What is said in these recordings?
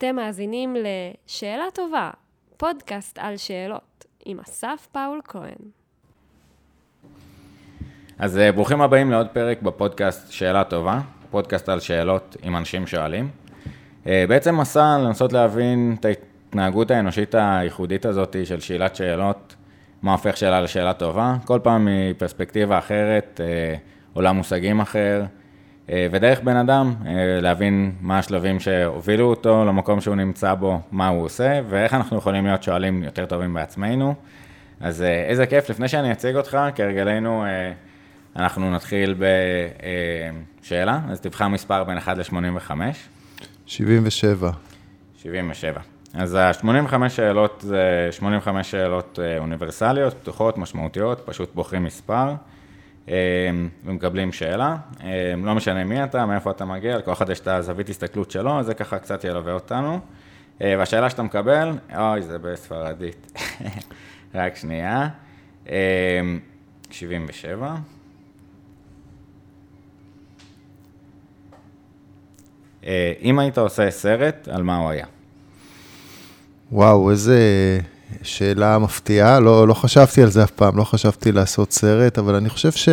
אתם מאזינים ל"שאלה טובה", פודקאסט על שאלות, עם אסף פאול כהן. אז אה, ברוכים הבאים לעוד פרק בפודקאסט שאלה טובה, פודקאסט על שאלות עם אנשים שואלים. אה, בעצם מסע לנסות להבין את ההתנהגות האנושית הייחודית הזאת של שאלת שאלות, מה הופך שאלה לשאלה טובה, כל פעם מפרספקטיבה אחרת, אה, עולם מושגים אחר, ודרך בן אדם להבין מה השלבים שהובילו אותו למקום שהוא נמצא בו, מה הוא עושה, ואיך אנחנו יכולים להיות שואלים יותר טובים בעצמנו. אז איזה כיף, לפני שאני אציג אותך, כהרגלנו, אנחנו נתחיל בשאלה, אז תבחר מספר בין 1 ל-85. 77. 77. אז ה-85 שאלות זה 85 שאלות אה, אוניברסליות, פתוחות, משמעותיות, פשוט בוחרים מספר אה, ומקבלים שאלה. אה, לא משנה מי אתה, מאיפה אתה מגיע, לכל אחד יש את הזווית הסתכלות שלו, זה ככה קצת ילווה אותנו. והשאלה שאתה מקבל, אוי, זה בספרדית. רק שנייה. 77. אה, אם היית עושה סרט, על מה הוא היה? וואו, איזה שאלה מפתיעה, לא, לא חשבתי על זה אף פעם, לא חשבתי לעשות סרט, אבל אני חושב ש...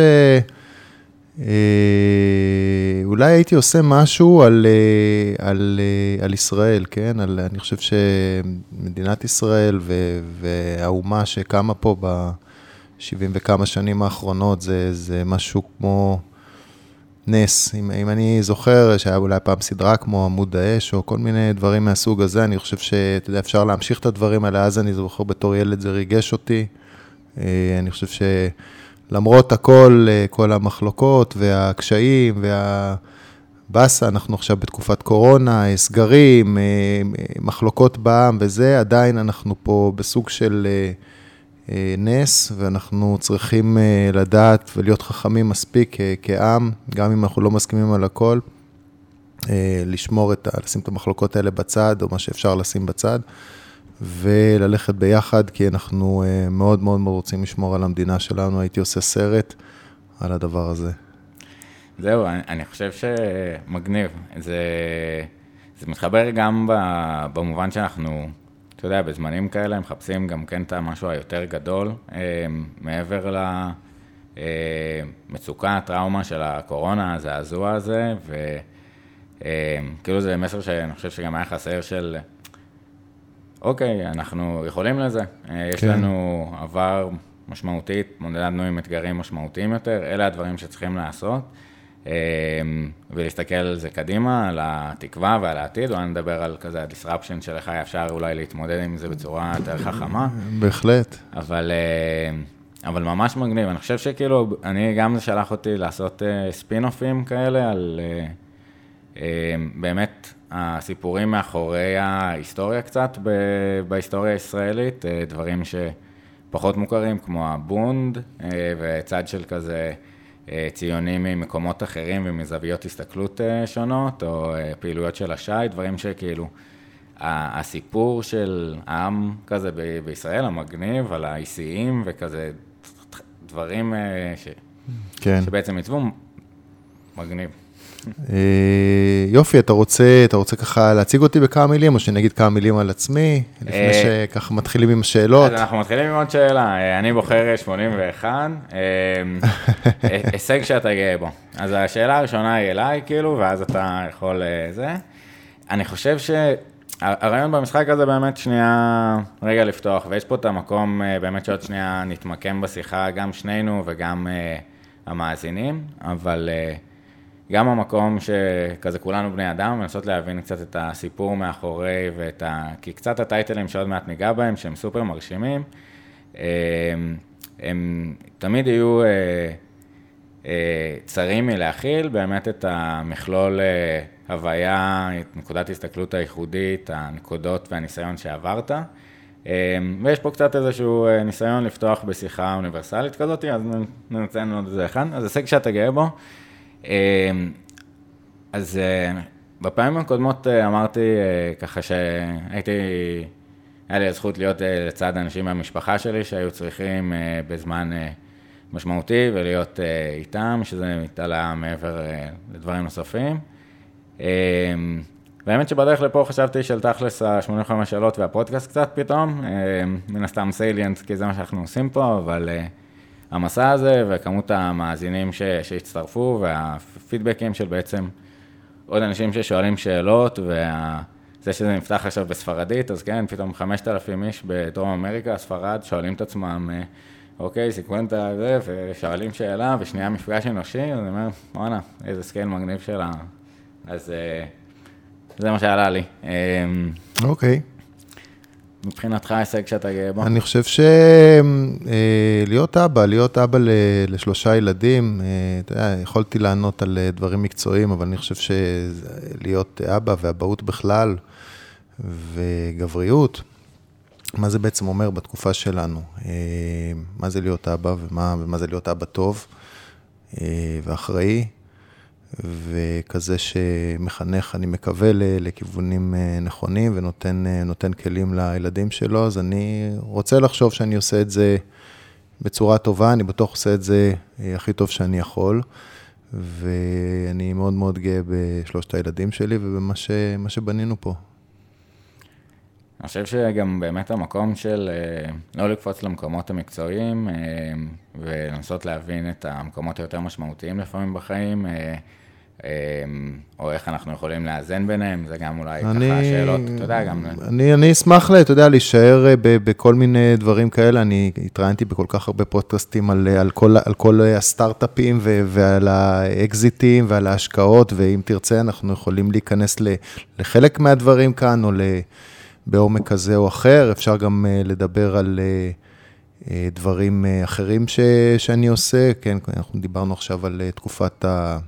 אה, אולי הייתי עושה משהו על, אה, על, על ישראל, כן? על, אני חושב שמדינת ישראל ו, והאומה שקמה פה ב-70 וכמה שנים האחרונות, זה, זה משהו כמו נס. אם, אם אני זוכר שהיה אולי פעם סדרה כמו עמוד האש, או כל מיני דברים מהסוג הזה, אני חושב שאתה יודע, אפשר להמשיך את הדברים האלה, אז אני זוכר בתור ילד זה ריגש אותי. אה, אני חושב שלמרות הכל, אה, כל המחלוקות והקשיים והבאסה, אנחנו עכשיו בתקופת קורונה, סגרים, אה, מחלוקות בעם וזה, עדיין אנחנו פה בסוג של... אה, נס, ואנחנו צריכים אה, לדעת ולהיות חכמים מספיק אה, כעם, גם אם אנחנו לא מסכימים על הכל, לשמור את, ה... לשים את המחלוקות האלה בצד, או מה שאפשר לשים בצד, וללכת ביחד, כי אנחנו מאוד מאוד מאוד רוצים לשמור על המדינה שלנו. הייתי עושה סרט על הדבר הזה. זהו, אני, אני חושב שמגניב. זה, זה מתחבר גם במובן שאנחנו אתה יודע, בזמנים כאלה מחפשים גם כן את המשהו היותר גדול, אה, מעבר למצוקה, הטראומה של הקורונה, הזעזוע הזה, וכאילו אה, זה מסר שאני חושב שגם היה חסר של, אוקיי, אנחנו יכולים לזה, אה, יש כן. לנו עבר משמעותית, מודדנו עם אתגרים משמעותיים יותר, אלה הדברים שצריכים לעשות. אמ, ולהסתכל על זה קדימה, על התקווה ועל העתיד, אולי נדבר על כזה ה-disruption של איך היה אפשר אולי להתמודד עם זה בצורה יותר חכמה. בהחלט. אבל, אמ, אבל ממש מגניב, אני חושב שכאילו, אני גם זה שלח אותי לעשות ספין-אופים אה, כאלה על אה, אמ, באמת הסיפורים מאחורי ההיסטוריה קצת בהיסטוריה הישראלית, אה, דברים שפחות מוכרים, כמו הבונד, וצד של כזה... אה, ציונים ממקומות אחרים ומזוויות הסתכלות אה, שונות, או אה, פעילויות של השי, דברים שכאילו, הסיפור של העם כזה בישראל, המגניב, על האיסיים וכזה, דברים ש... כן. שבעצם עיצבו, מגניב. אה, יופי, אתה רוצה, אתה רוצה ככה להציג אותי בכמה מילים, או שאני אגיד כמה מילים על עצמי, לפני אה, שככה מתחילים עם השאלות? אז אנחנו מתחילים עם עוד שאלה. אה, אני בוחר 81, הישג שאתה גאה בו. אז השאלה הראשונה היא אליי, כאילו, ואז אתה יכול זה. אני חושב ש... הרעיון במשחק הזה באמת שנייה רגע לפתוח, ויש פה את המקום באמת שעוד שנייה נתמקם בשיחה, גם שנינו וגם המאזינים, אבל... גם המקום שכזה כולנו בני אדם, לנסות להבין קצת את הסיפור מאחורי ואת ה... כי קצת הטייטלים שעוד מעט ניגע בהם, שהם סופר מרשימים, הם, הם תמיד יהיו אה, אה, צרים מלהכיל באמת את המכלול אה, הוויה, את נקודת הסתכלות הייחודית, הנקודות והניסיון שעברת. ויש פה קצת איזשהו ניסיון לפתוח בשיחה אוניברסלית כזאת, אז נציין עוד איזה אחד. אז הישג שאתה גאה בו. אמ, אז אה, בפעמים הקודמות אה, אמרתי אה, ככה שהייתי, היה לי הזכות להיות לצד אנשים מהמשפחה שלי שהיו צריכים בזמן משמעותי ולהיות איתם, שזה מתעלה מעבר לדברים נוספים. אמ, באמת שבדרך לפה חשבתי של תכלס ה-85 שאלות והפודקאסט קצת פתאום, אה, מן הסתם salient, כי זה מה שאנחנו עושים פה, אבל המסע הזה וכמות המאזינים ש, שהצטרפו והפידבקים של בעצם עוד אנשים ששואלים שאלות, וזה שזה נפתח עכשיו בספרדית, אז כן, פתאום 5,000 איש בדרום אמריקה, ספרד, שואלים את עצמם, אה, אוקיי, את זה, ושואלים שאלה, ושנייה מפגש אנושי, אז אני אומר, וואלה, איזה scale מגניב שלה. אז זה מה שעלה לי. אוקיי. מבחינתך הישג שאתה גאה בו? אני חושב שלהיות אה, אבא, להיות אבא לשלושה ילדים, אה, אתה יודע, יכולתי לענות על אה, דברים מקצועיים, אבל אני חושב שלהיות אבא ואבהות בכלל, וגבריות, מה זה בעצם אומר בתקופה שלנו? מה זה להיות אבא ומה, ומה זה להיות אבא טוב ואחראי? וכזה שמחנך, אני מקווה, לכיוונים אה, נכונים ונותן אה, כלים לילדים שלו, אז אני רוצה לחשוב שאני עושה את זה בצורה טובה, אני בטוח עושה את זה אה, הכי טוב שאני יכול, ואני מאוד מאוד גאה בשלושת הילדים שלי ובמה ש, שבנינו פה. אני חושב שגם באמת המקום של לא לקפוץ למקומות המקצועיים ולנסות להבין את המקומות היותר משמעותיים לפעמים בחיים, או איך אנחנו יכולים לאזן ביניהם, זה גם אולי אני, ככה שאלות, אתה יודע, גם... אני, אני אשמח, אתה יודע, להישאר אה, בכל מיני דברים כאלה. אני התראיינתי בכל כך הרבה פודקאסטים על, על, כל, על כל הסטארט-אפים ו, ועל האקזיטים ועל ההשקעות, ואם תרצה, אנחנו יכולים להיכנס לחלק מהדברים כאן, או בעומק כזה או אחר. אפשר גם אה, לדבר על... אה, דברים אחרים ש, שאני עושה, כן, אנחנו דיברנו עכשיו על תקופת ה...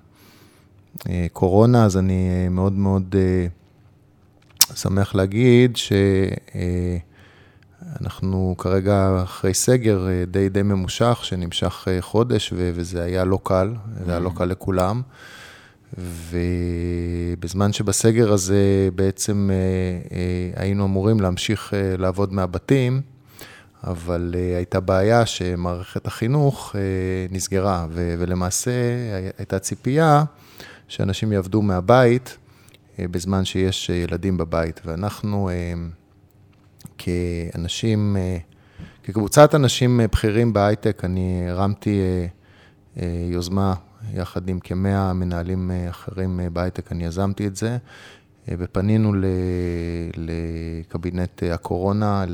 אה, קורונה, אז אני אה, מאוד מאוד אה, שמח להגיד שאנחנו כרגע אחרי סגר די די ממושך, שנמשך חודש, וזה היה לא קל, זה היה לא קל לכולם. ובזמן שבסגר הזה בעצם היינו אמורים להמשיך לעבוד מהבתים, אבל הייתה בעיה שמערכת החינוך נסגרה, ולמעשה הייתה ציפייה שאנשים יעבדו מהבית אה, בזמן שיש אה, ילדים בבית. ואנחנו אה, כאנשים, כקבוצת אנשים בכירים בהייטק, אני הרמתי יוזמה יחד עם כמאה מנהלים אחרים בהייטק, אני יזמתי את זה, ופנינו לקבינט הקורונה,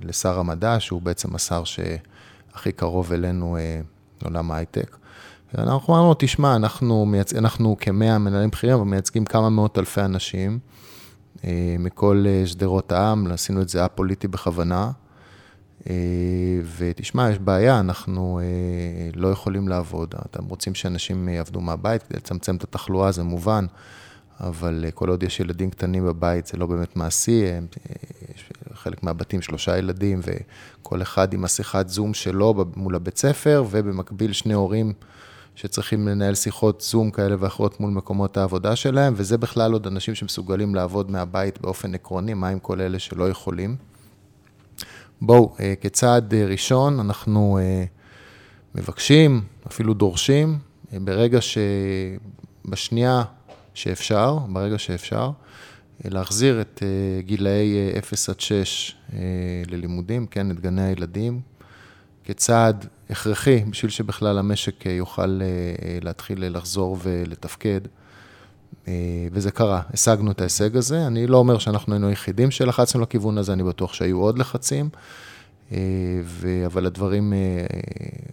לשר המדע, שהוא בעצם השר שהכי קרוב אלינו לעולם ההייטק. אנחנו אמרנו, תשמע, אנחנו, מייצ... אנחנו כמאה מנהלים בכירים, אבל מייצגים כמה מאות אלפי אנשים אה, מכל אה, שדרות העם, עשינו את זה א-פוליטי בכוונה. אה, ותשמע, יש בעיה, אנחנו לא יכולים לעבוד. אתם רוצים שאנשים יעבדו מהבית כדי לצמצם את התחלואה, זה מובן, אבל כל עוד יש ילדים קטנים בבית, זה לא באמת מעשי. יש חלק מהבתים שלושה ילדים, וכל אחד עם מסכת זום שלו מול הבית ספר, ובמקביל שני הורים. שצריכים לנהל שיחות זום כאלה ואחרות מול מקומות העבודה שלהם, וזה בכלל עוד אנשים שמסוגלים לעבוד מהבית באופן עקרוני, מה עם כל אלה שלא יכולים. בואו, אה, כצעד אה, ראשון, אנחנו אה, מבקשים, אפילו דורשים, ברגע ש... בשנייה שאפשר, ברגע שאפשר, להחזיר את גילאי 0 עד 6 ללימודים, כן, את גני הילדים, כצעד הכרחי בשביל שבכלל המשק אה, יוכל אה, אה, להתחיל לחזור ולתפקד. וזה קרה, השגנו את ההישג הזה. אני לא אומר שאנחנו היינו היחידים שלחצנו לכיוון הזה, אני בטוח שהיו עוד לחצים, אבל הדברים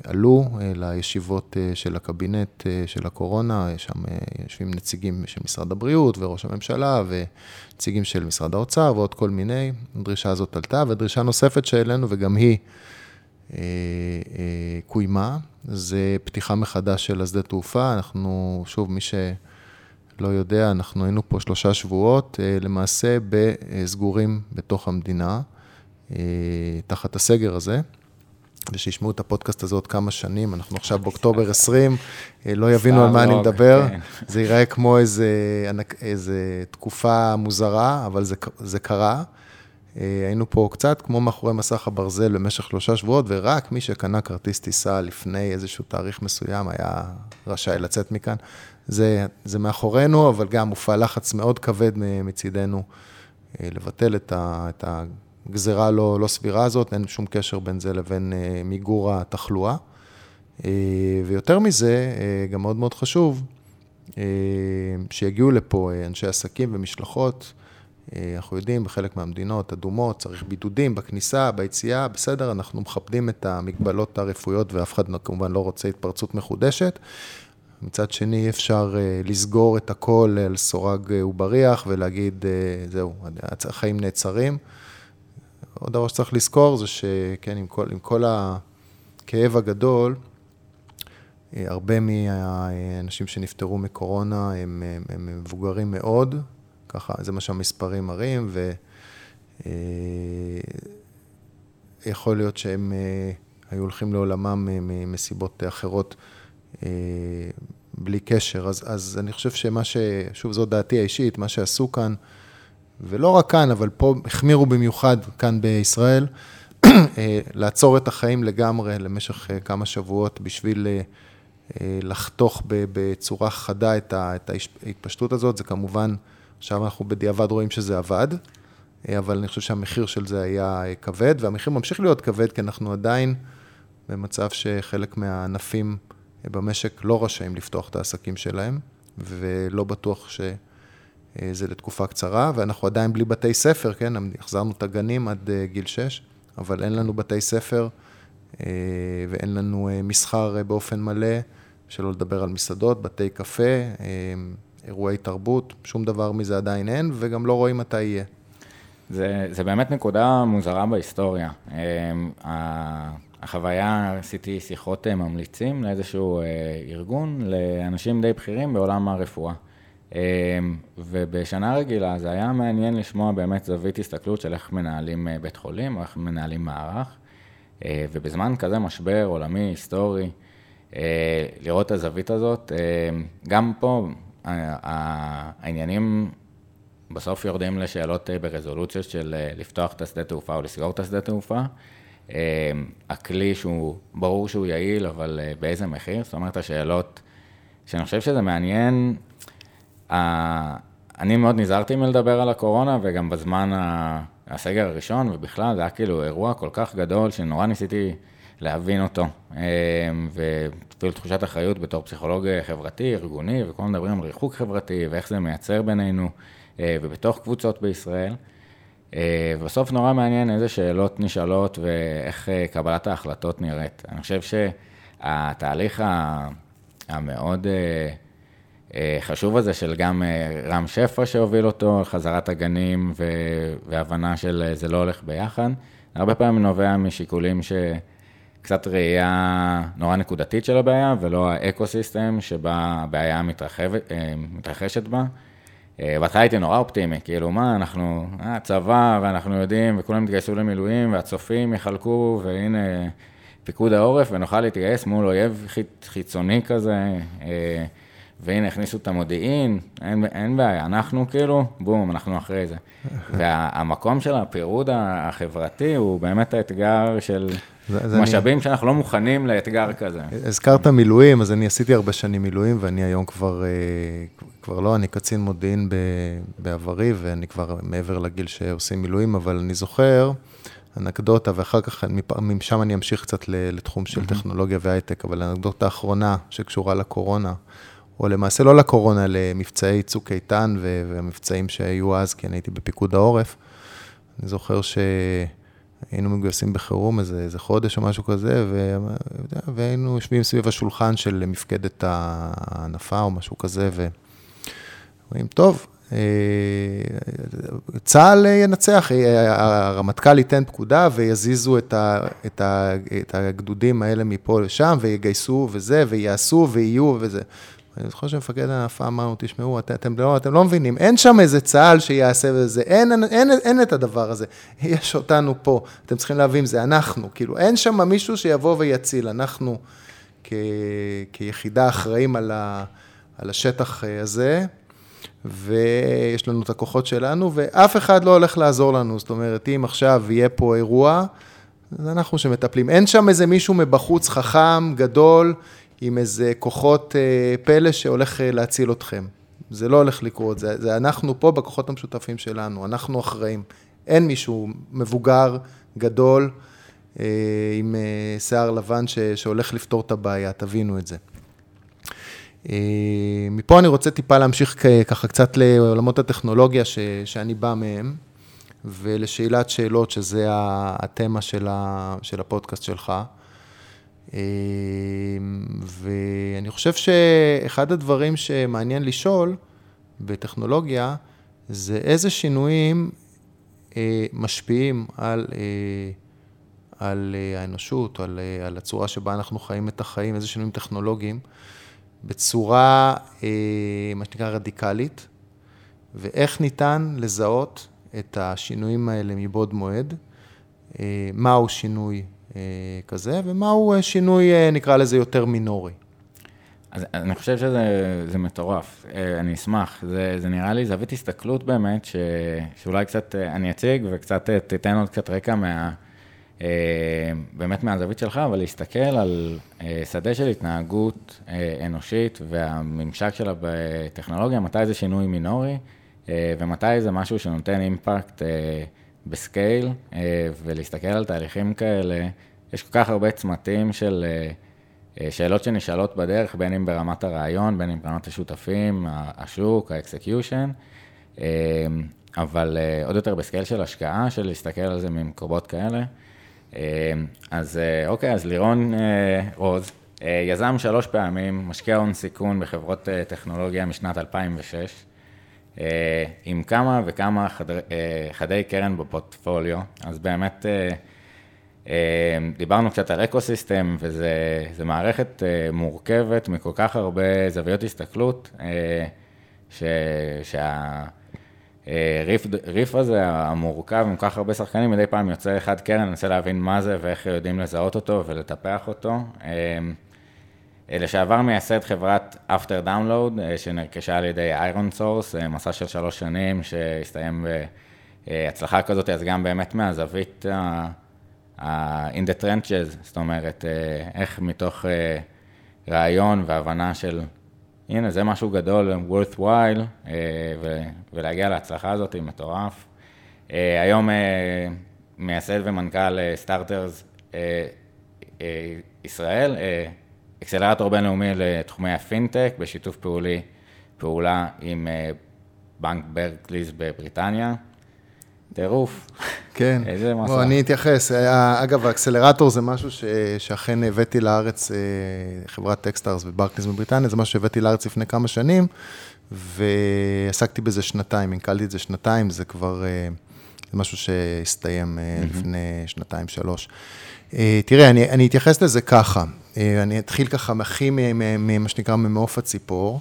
עלו לישיבות של הקבינט של הקורונה, שם יושבים נציגים של משרד הבריאות וראש הממשלה ונציגים של משרד האוצר ועוד כל מיני. הדרישה הזאת עלתה, ודרישה נוספת שהעלינו, וגם היא קוימה, זה פתיחה מחדש של השדה תעופה. אנחנו, שוב, מי שלא יודע, אנחנו היינו פה שלושה שבועות, אה, למעשה בסגורים בתוך המדינה, תחת הסגר הזה. ושישמעו את הפודקאסט הזה עוד כמה שנים, אנחנו עכשיו באוקטובר 20, לא יבינו על מה אני מדבר, כן. זה ייראה כמו איזה, איזה תקופה מוזרה, אבל זה, זה קרה. אה, היינו פה קצת כמו מאחורי מסך הברזל במשך שלושה שבועות, ורק מי שקנה כרטיס טיסה לפני איזשהו תאריך מסוים היה רשאי לצאת מכאן. זה, זה מאחורינו, אבל גם הופעל לחץ מאוד כבד מצידנו אה, לבטל את, ה, את הגזרה הלא לא סבירה הזאת, אין שום קשר בין זה לבין אה, מיגור התחלואה. אה, ויותר מזה, גם מאוד מאוד חשוב, שיגיעו לפה אנשי עסקים ומשלחות. אנחנו יודעים, בחלק מהמדינות אדומות, צריך בידודים בכניסה, ביציאה, בסדר, אנחנו מכבדים את המגבלות הרפואיות ואף אחד כמובן לא רוצה התפרצות מחודשת. מצד שני, אי אפשר uh, לסגור את הכל על סורג uh, ובריח ולהגיד, זהו, החיים נעצרים. עוד דבר שצריך לזכור זה שכן, עם כל, עם כל הכאב הגדול, הרבה מהאנשים שנפטרו מקורונה הם, הם, הם מבוגרים מאוד, ככה, זה מה שהמספרים מראים, ויכול להיות שהם uh, היו הולכים לעולמם מסיבות אחרות. אה, בלי קשר. אז, אז אני חושב שמה ש... שוב, זו דעתי האישית, מה שעשו כאן, ולא רק כאן, אבל פה החמירו במיוחד כאן בישראל, אה, לעצור את החיים לגמרי למשך אה, כמה שבועות בשביל לחתוך בצורה חדה את ההתפשטות הזאת. זה כמובן, עכשיו אנחנו בדיעבד רואים שזה עבד, אבל אני חושב שהמחיר של זה היה כבד, והמחיר ממשיך להיות כבד, כי אנחנו עדיין במצב שחלק מהענפים... במשק לא רשאים לפתוח את העסקים שלהם, ולא בטוח שזה לתקופה קצרה, ואנחנו עדיין בלי בתי ספר, כן? החזרנו את הגנים עד אה, גיל 6, אבל אין לנו בתי ספר אה, ואין לנו אה, מסחר באופן מלא, שלא לדבר על מסעדות, בתי קפה, אירועי תרבות, שום דבר מזה עדיין אין, וגם לא רואים מתי יהיה. זה, זה באמת נקודה מוזרה בהיסטוריה. החוויה, עשיתי שיחות אה, ממליצים לאיזשהו אה, ארגון, לאנשים די בכירים בעולם הרפואה. אה, ובשנה רגילה זה היה מעניין לשמוע באמת זווית הסתכלות של איך מנהלים בית חולים, או איך מנהלים מערך. ובזמן כזה משבר עולמי, היסטורי, לראות את הזווית הזאת, גם פה העניינים בסוף יורדים לשאלות ברזולוציות של לפתוח את השדה תעופה או לסגור את השדה תעופה. אמ, הכלי שהוא, ברור שהוא יעיל, אבל אה, באיזה מחיר? זאת אומרת, השאלות, שאני חושב שזה מעניין, אני מאוד נזהרתי מלדבר על הקורונה, וגם בזמן הסגר הראשון, ובכלל, זה היה כאילו אירוע כל כך גדול, שנורא ניסיתי להבין אותו. אמ, ואפילו תחושת אחריות בתור פסיכולוג חברתי, ארגוני, וכל מדברים על ריחוק חברתי, ואיך זה מייצר בינינו, אה, ובתוך קבוצות בישראל. אה, בסוף נורא מעניין איזה שאלות נשאלות ואיך אה, קבלת ההחלטות נראית. אני חושב שהתהליך המאוד אה, חשוב הזה של גם רם שפע שהוביל אותו, חזרת הגנים והבנה של זה לא הולך ביחד, הרבה פעמים נובע משיקולים שקצת ראייה נורא נקודתית של הבעיה, ולא האקו-סיסטם שבה הבעיה מתרחשת בה. אה, בהתחלה הייתי נורא אופטימי, כאילו, מה, אנחנו, אה, צבא, ואנחנו יודעים, וכולם יתגייסו למילואים, והצופים יחלקו, והנה, פיקוד העורף, ונוכל להתגייס מול אויב חיצוני כזה, אה, והנה, הכניסו את המודיעין, אין, אין בעיה, אנחנו כאילו, בום, אנחנו אחרי זה. והמקום של הפירוד החברתי הוא באמת האתגר של... משאבים אני... שאנחנו לא מוכנים לאתגר כזה. הזכרת מילואים, אז אני עשיתי הרבה שנים מילואים, ואני היום כבר, אה, כבר לא, אני קצין מודיעין בעברי, ואני כבר מעבר לגיל שעושים מילואים, אבל אני זוכר אנקדוטה, ואחר כך משם אני אמשיך קצת לתחום של טכנולוגיה והייטק, אבל אנקדוטה האחרונה שקשורה לקורונה, או למעשה לא לקורונה, למבצעי צוק איתן והמבצעים שהיו אז, כי אני הייתי בפיקוד העורף. אני זוכר ש... היינו מגויסים בחירום איזה, איזה חודש או משהו כזה, ו, והיינו יושבים סביב השולחן של מפקדת ההנפה או משהו כזה, ואומרים, טוב, אה, צה"ל ינצח, אה, הרמטכ"ל ייתן פקודה ויזיזו את, ה, את, ה, את הגדודים האלה מפה לשם, ויגייסו וזה, ויעשו ויהיו וזה. אני זוכר שמפקד ההנפה אמר לנו, תשמעו, את, אתם, לא, אתם לא מבינים, אין שם איזה צה"ל שיעשה וזה, אין, אין, אין, אין את הדבר הזה. יש אותנו פה, אתם צריכים להבין, זה אנחנו, כאילו, אין שם מישהו שיבוא ויציל, אנחנו כ, כיחידה אחראים על, ה, על השטח אה, הזה, ויש לנו את הכוחות שלנו, ואף אחד לא הולך לעזור לנו, זאת אומרת, אם עכשיו יהיה פה אירוע, זה אנחנו שמטפלים. אין שם איזה מישהו מבחוץ חכם, גדול, עם איזה כוחות אה, פלא שהולך אה, להציל אתכם. זה לא הולך לקרות, זה, זה אנחנו פה בכוחות המשותפים שלנו, אנחנו אחראים. אין מישהו מבוגר, גדול, אה, עם שיער לבן ש, שהולך לפתור את הבעיה, תבינו את זה. מפה אני רוצה טיפה להמשיך ככה קצת לעולמות הטכנולוגיה ש, שאני בא מהם, ולשאלת שאלות, שזה התמה של, ה, של הפודקאסט שלך. ואני חושב שאחד הדברים שמעניין לשאול בטכנולוגיה, זה איזה שינויים משפיעים על, על האנושות, על, על הצורה שבה אנחנו חיים את החיים, איזה שינויים טכנולוגיים. בצורה, אה, מה שנקרא, רדיקלית, ואיך ניתן לזהות את השינויים האלה מבעוד מועד, אה, מהו שינוי אה, כזה, ומהו שינוי, נקרא לזה, יותר מינורי. אז אני חושב שזה מטורף, אני אשמח, זה, זה נראה לי זווית הסתכלות באמת, ש, שאולי קצת אני אציג וקצת תיתן עוד קצת רקע מה... אה, באמת מהזווית שלך, אבל להסתכל על אה, שדה של התנהגות אה, אנושית והממשק שלה בטכנולוגיה, מתי זה שינוי מינורי ומתי זה משהו שנותן impact ב scale, ולהסתכל על תהליכים כאלה, יש כל כך הרבה צמתים של שאלות שנשאלות בדרך, בין אם ברמת הרעיון, בין אם ברמת השותפים, השוק, ה execution. אבל עוד יותר ב scale של השקעה, של להסתכל על זה ממקומות כאלה. אז אה, אוקיי, אז לירון אה, רוז, אה, יזם שלוש פעמים, משקיע הון סיכון בחברות טכנולוגיה משנת 2006, עם כמה וכמה חדר, חדי קרן בפורטפוליו, אז באמת דיברנו קצת על ecosystem, וזו מערכת מורכבת מכל כך הרבה זוויות הסתכלות, ש, שה... reef, reef הזה המורכב עם כל כך הרבה שחקנים, מדי פעם יוצא חד קרן, ננסה להבין מה זה ואיך יודעים לזהות אותו ולטפח אותו. אה, לשעבר מייסד חברת After Download, אה, שנרכשה על ידי ironSource, אה, מסע של שלוש שנים שהסתיים בהצלחה כזאת, אז גם באמת מהזווית ה-in the trenches, זאת אומרת, איך מתוך רעיון והבנה של הנה, זה משהו גדול, worthwhile, ולהגיע להצלחה הזאת היא מטורף. היום מייסד ומנכ"ל סטארטרס ישראל, אקסלרטור בינלאומי לתחומי הפינטק, בשיתוף פעולי, פעולה עם בנק ברקליס בבריטניה. טירוף. כן. איזה מסע. בוא, אני אתייחס. אה, אגב, האקסלרטור זה משהו ש... שאכן הבאתי לארץ, אה, חברת Techstars וברקליס בבריטניה, זה משהו שהבאתי לארץ לפני כמה שנים, ועסקתי בזה שנתיים, ניהלתי את זה שנתיים, זה כבר, אה, זה משהו שהסתיים mm-hmm. לפני שנתיים, שלוש. תראה, אני, אני אתייחס לזה ככה, אני אתחיל ככה הכי ממה שנקרא ממעוף הציפור,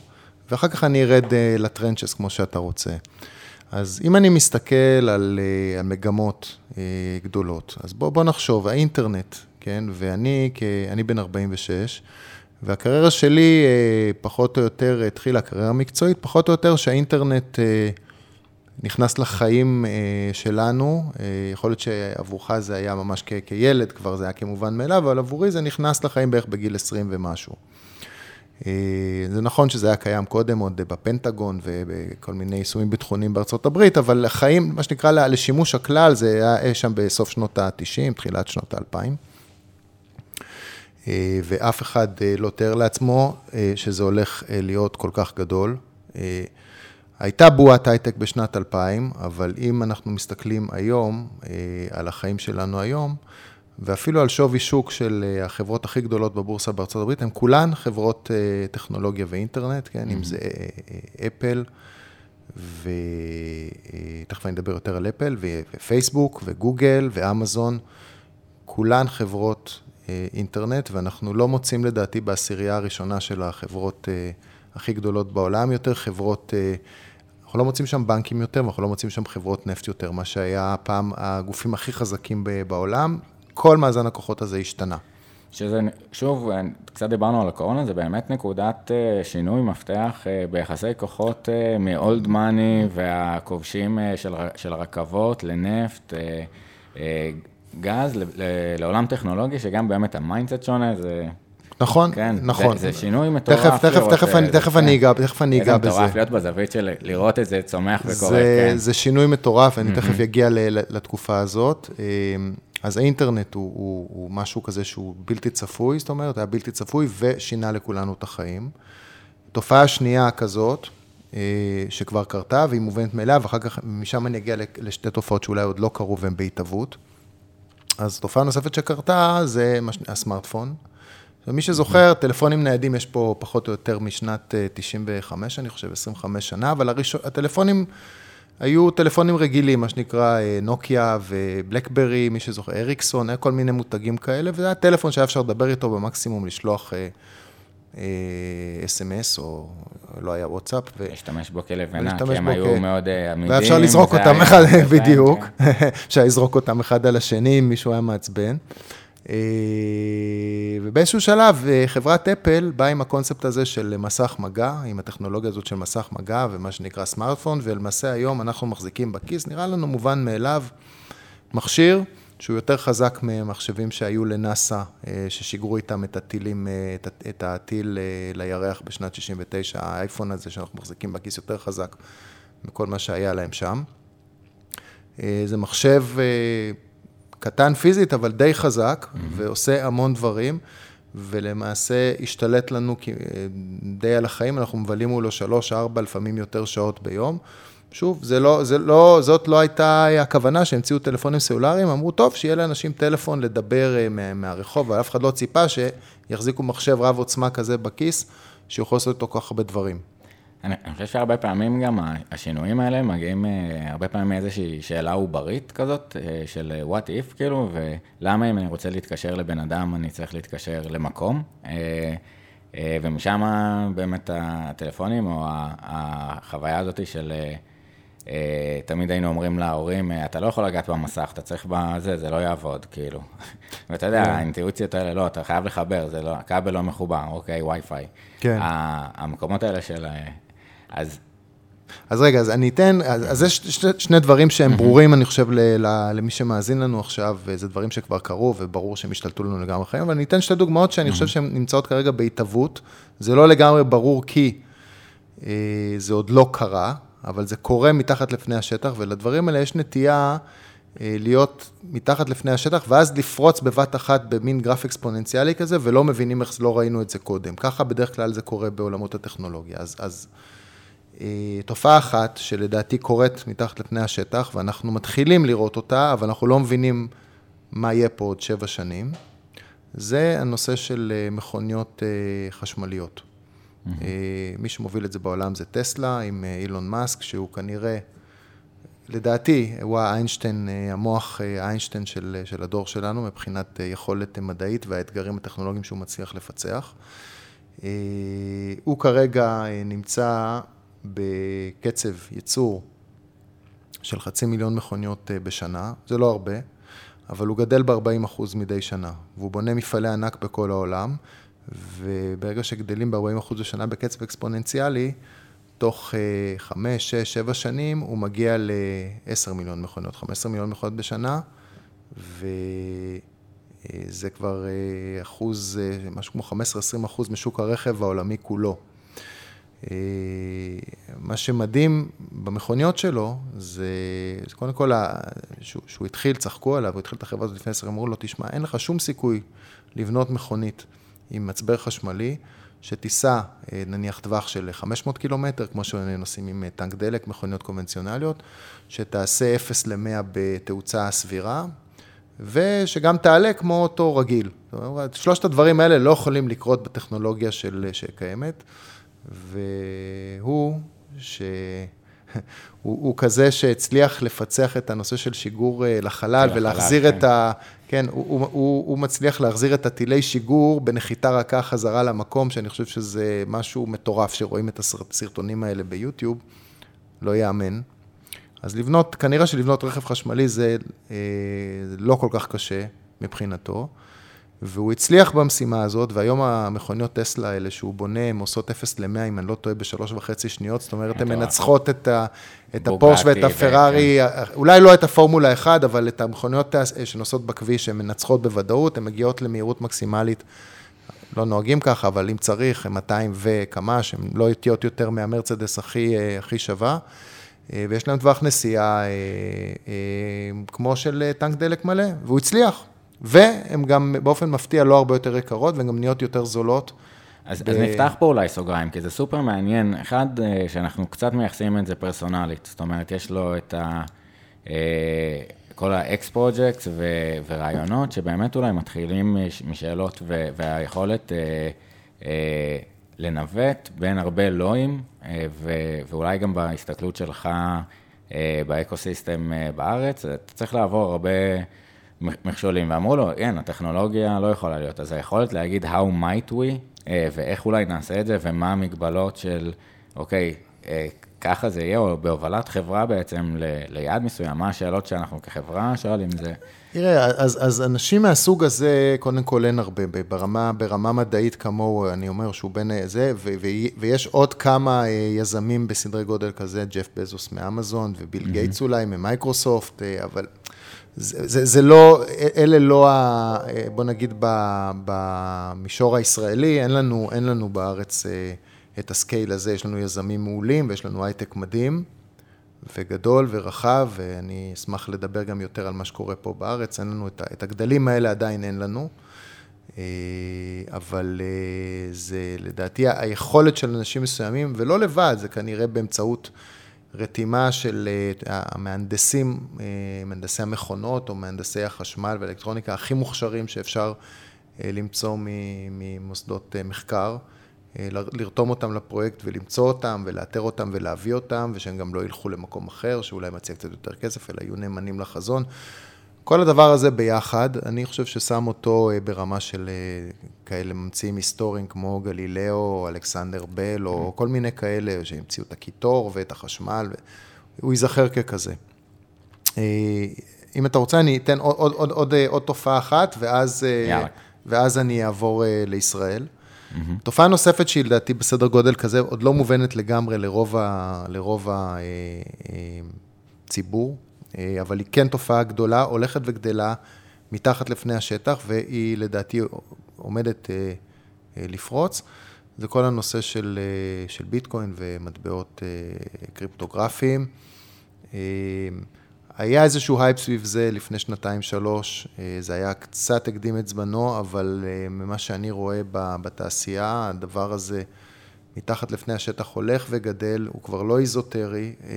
ואחר כך אני ארד לטרנצ'ס כמו שאתה רוצה. אז אם אני מסתכל על, אה, על מגמות אה, גדולות, אז בוא, בוא נחשוב, האינטרנט, כן, ואני, אני בן 46, והקריירה שלי אה, פחות או יותר התחילה, הקריירה המקצועית, פחות או יותר שהאינטרנט נכנס לחיים שלנו, יכול להיות שעבורך זה היה ממש כ- כילד, כבר זה היה כמובן מאליו, אבל עבורי זה נכנס לחיים בערך בגיל 20 ומשהו. אה, זה נכון שזה היה קיים קודם עוד בפנטגון ובכל מיני יישומים ביטחוניים בארצות הברית, אבל החיים, מה שנקרא לשימוש הכלל, זה היה שם בסוף שנות ה-90, תחילת שנות ה-2000. אה, ואף אחד אה, לא תאר לעצמו שזה הולך להיות כל כך גדול. הייתה בועת הייטק בשנת 2000, אבל אם אנחנו מסתכלים היום על החיים שלנו היום, ואפילו על שווי שוק של אה, החברות הכי גדולות בבורסה בארצות הברית, הן כולן חברות אה, טכנולוגיה ואינטרנט, כן, אם mm-hmm. זה אה, אפל, ותכף אני אדבר יותר על אפל, ופייסבוק, וגוגל, ואמזון, כולן חברות אינטרנט, ואנחנו לא מוצאים לדעתי בעשירייה הראשונה של החברות הכי גדולות בעולם יותר, חברות... אנחנו לא מוצאים שם בנקים יותר, ואנחנו לא מוצאים שם חברות נפט יותר, מה שהיה פעם הגופים הכי חזקים בעולם, כל מאזן הכוחות הזה השתנה. שזה, שוב, קצת דיברנו על הקורונה, זה באמת נקודת אה, שינוי מפתח אה, ביחסי כוחות מ old money והכובשים אה, של, של הרכבות לנפט, גז, לעולם טכנולוגי, שגם באמת ה mindset שונה, זה נכון, כן, נכון. זה, זה שינוי מטורף. תכף, תכף, לראות, תכף, אה, אני, זה, תכף כן. אני אגע, תכף אני אגע איזה בזה. מטורף להיות בזווית של לראות את זה צומח וקורה, זה, כן. זה שינוי מטורף, אני תכף אגיע לתקופה הזאת. אה, אז האינטרנט הוא, הוא, הוא משהו כזה שהוא בלתי צפוי, זאת אומרת, היה בלתי צפוי ושינה לכולנו את החיים. תופעה שנייה כזאת, אה, שכבר קרתה, והיא מובנת מאליה, ואחר כך משם אני אגיע לשתי תופעות שאולי עוד לא קרו והן בהתהוות. אז תופעה נוספת שקרתה זה הסמארטפון. ומי שזוכר, טלפונים ניידים יש פה פחות או יותר משנת אה, 95, אני חושב, 25 שנה, אבל הראשון, הטלפונים היו טלפונים רגילים, מה שנקרא אה, נוקיה ובלקברי, מי שזוכר, אריקסון, היה כל מיני מותגים כאלה, וזה היה טלפון שהיה אפשר לדבר איתו במקסימום, לשלוח אס.אם.אס, או לא היה וואטסאפ. להשתמש בו כלבנה, כי הם היו מאוד אה, עמידים. והיה אפשר לזרוק אותם אחד, יפה, בדיוק, כן. אפשר לזרוק אותם אחד על השני אם מישהו היה מעצבן. אה, ובאיזשהו שלב אה, חברת אפל באה עם הקונספט הזה של מסך מגע, עם הטכנולוגיה הזאת של מסך מגע ומה שנקרא סמארטפון, ולמעשה היום אנחנו מחזיקים בכיס, נראה לנו מובן מאליו, מכשיר שהוא יותר חזק ממחשבים שהיו לנאסא, אה, ששיגרו איתם את הטילים, את הטיל לירח בשנת 69, האייפון הזה שאנחנו מחזיקים בכיס יותר חזק מכל מה שהיה להם שם. זה מחשב קטן פיזית, אבל די חזק, mm-hmm. ועושה המון דברים, ולמעשה השתלט לנו אה, די על החיים, אנחנו מבלים מולו שלוש, ארבע, לפעמים יותר שעות ביום. שוב, זה לא, זה לא, זאת לא הייתה הכוונה שהמציאו טלפונים סלולריים, אמרו, טוב, שיהיה לאנשים טלפון לדבר אה, מה- מהרחוב, אבל אף אחד לא ציפה שיחזיקו מחשב רב עוצמה כזה בכיס, שיכול לעשות איתו כל כך הרבה דברים. אני, אני חושב שהרבה פעמים גם השינויים האלה מגיעים אה, הרבה פעמים מאיזושהי שאלה עוברית כזאת, אה, של אה, what if, כאילו, ולמה אם אני רוצה להתקשר לבן אדם, אני צריך להתקשר למקום. ומשם באמת הטלפונים, או החוויה הזאת של... תמיד היינו אומרים להורים, אתה לא יכול לגעת במסך, אתה צריך בזה, זה לא יעבוד, כאילו. ואתה יודע, האינטואיציות האלה, לא, אתה חייב לחבר, זה לא, הכבל לא מחובר, אוקיי, וי-פיי. כן. המקומות האלה של... אז אז רגע, אז אני אתן, אז, אז יש שני, שני דברים שהם ברורים, אני חושב, ל, ל, למי שמאזין לנו עכשיו, וזה דברים שכבר קרו, וברור שהם השתלטו לנו לגמרי חיים, אבל אני אתן שתי דוגמאות שאני חושב שהן נמצאות כרגע בהתהוות. זה לא לגמרי ברור כי אה, זה עוד לא קרה, אבל זה קורה מתחת לפני השטח, ולדברים האלה יש נטייה אה, להיות מתחת לפני השטח, ואז לפרוץ בבת אחת במין גרף אקספוננציאלי כזה, ולא מבינים איך לא ראינו את זה קודם. ככה בדרך כלל זה קורה בעולמות הטכנולוגיה. אז, אז תופעה אחת שלדעתי קורית מתחת לפני השטח, ואנחנו מתחילים לראות אותה, אבל אנחנו לא מבינים מה יהיה פה עוד שבע שנים, זה הנושא של אה, מכוניות אה, חשמליות. אה, מי שמוביל את זה בעולם זה טסלה, עם אה, אילון מאסק, שהוא כנראה, לדעתי, הוא האיינשטיין, אה, המוח אה, האיינשטיין של, של הדור שלנו, מבחינת אה, יכולת מדעית והאתגרים הטכנולוגיים שהוא מצליח לפצח. אה, הוא כרגע אה, נמצא בקצב ייצור של חצי מיליון מכוניות אה, בשנה, זה לא הרבה, אבל הוא גדל ב-40% מדי שנה, והוא בונה מפעלי ענק בכל העולם, וברגע שגדלים ב-40% בשנה בקצב אקספוננציאלי, תוך 5, 6, 7 שנים הוא מגיע ל-10 מיליון מכוניות, 15 מיליון מכוניות בשנה, וזה כבר אה, אחוז, אה, משהו כמו 15-20 אחוז משוק הרכב העולמי כולו. אה, מה שמדהים במכוניות שלו, זה, זה קודם כל, ה- שהוא, שהוא התחיל, צחקו עליו, הוא התחיל את החברה הזאת לפני עשר, אמרו לו, תשמע, אין לך שום סיכוי לבנות מכונית עם מצבר חשמלי, שתיסע אה, נניח טווח של 500 קילומטר, כמו שנוסעים עם אה, טנק דלק, מכוניות קונבנציונליות, שתעשה 0 ל-100 בתאוצה סבירה, ושגם תעלה כמו אוטו רגיל. זאת אומרת, שלושת הדברים האלה לא יכולים לקרות בטכנולוגיה של, שקיימת, והוא, שהוא הוא כזה שהצליח לפצח את הנושא של שיגור אה, לחלל לחלל, ולהחזיר כן. את ה... כן, הוא, הוא, הוא, הוא מצליח להחזיר את הטילי שיגור בנחיתה רכה חזרה למקום, שאני חושב שזה משהו מטורף, שרואים את הסרטונים האלה ביוטיוב, לא ייאמן. אז לבנות, כנראה שלבנות רכב חשמלי זה אה, לא כל כך קשה מבחינתו, והוא הצליח במשימה הזאת, והיום המכוניות טסלה האלה שהוא בונה, הן עושות 0 ל-100, אם אני לא טועה, בשלוש וחצי שניות, זאת אומרת, הן. מנצחות את, ה, את הפורש ואת ו- הפרארי, אולי לא את הפורמולה 1, אבל את המכוניות שנוסעות בכביש, הן מנצחות בוודאות, הן מגיעות למהירות מקסימלית, לא נוהגים ככה, אבל אם צריך, 200 וכמה, שהן לא איטיות יותר מהמרצדס הכי, אה, הכי שווה, אה, ויש להם טווח נסיעה אה, כמו של טנק דלק מלא, והוא הצליח. והן גם באופן מפתיע לא הרבה יותר יקרות, והן גם נהיות יותר זולות. אז, ב... אז נפתח פה אולי סוגריים, כי זה סופר מעניין. אחד, שאנחנו קצת מייחסים את זה פרסונלית, זאת אומרת, יש לו את ה... כל ה-X projects ו- ורעיונות שבאמת אולי מתחילים משאלות ו- והיכולת אה, אה, לנווט בין הרבה לואים, אה, ו- ואולי גם בהסתכלות שלך אה, ב ecosystem אה, בארץ, אתה צריך לעבור הרבה מכשולים, ואמרו לו, כן, הטכנולוגיה לא יכולה להיות, אז היכולת להגיד how might we, אה, ואיך אולי נעשה את זה, ומה המגבלות של, אוקיי, אה, ככה זה יהיה, או בהובלת חברה בעצם ל, ליעד מסוים, מה השאלות שאנחנו כחברה שואלים זה... תראה, אז, אז אנשים מהסוג הזה, קודם כל אין הרבה, ברמה, ברמה מדעית כמוהו, אני אומר שהוא בין זה, ו, ו, ויש עוד כמה אה, יזמים בסדרי גודל כזה, ג'ף בזוס מאמזון, וביל mm-hmm. גייטס אולי ממייקרוסופט, אה, אבל זה, זה, זה לא, אלה לא, ה, אה, בוא נגיד, במישור הישראלי, אין לנו, אין לנו בארץ... את ה scale הזה, יש לנו יזמים מעולים ויש לנו הייטק מדהים וגדול ורחב, ואני אשמח לדבר גם יותר על מה שקורה פה בארץ, אין לנו את הגדלים האלה, עדיין אין לנו. אה, אבל אה, זה לדעתי היכולת של אנשים מסוימים, ולא לבד, זה כנראה באמצעות רתימה של אה, המהנדסים, מהנדסי המכונות או מהנדסי החשמל והאלקטרוניקה הכי מוכשרים שאפשר למצוא ממוסדות מחקר. אה, לרתום אותם לפרויקט ולמצוא אותם ולאתר אותם ולהביא אותם, ושהם גם לא ילכו למקום אחר, שאולי מציע קצת יותר כסף, אלא יהיו נאמנים לחזון. כל הדבר הזה ביחד, אני חושב ששם אותו אה, ברמה של אה, כאלה ממציאים היסטוריים כמו גלילאו, או אלכסנדר בל, או mm-hmm. כל מיני כאלה שהמציאו את הקיטור ואת החשמל, הוא ייזכר ככזה. אם אתה רוצה, אני אתן עוד, עוד, עוד, עוד, עוד תופעה אחת, ואז, ואז אני אעבור לישראל. Mm-hmm. תופעה נוספת שהיא לדעתי בסדר גודל כזה, עוד לא מובנת לגמרי לרוב, ה, לרוב הציבור, אה, אה, אבל היא כן תופעה גדולה, הולכת וגדלה מתחת לפני השטח, והיא לדעתי עומדת אה, לפרוץ. זה כל הנושא של, של ביטקוין ומטבעות קריפטוגרפיים. היה איזשהו הייפ סביב זה לפני שנתיים-שלוש, אה, זה היה קצת הקדים את זמנו, אבל אה, ממה שאני רואה בתעשייה, הדבר הזה מתחת לפני השטח הולך וגדל, הוא כבר לא איזוטרי, אה,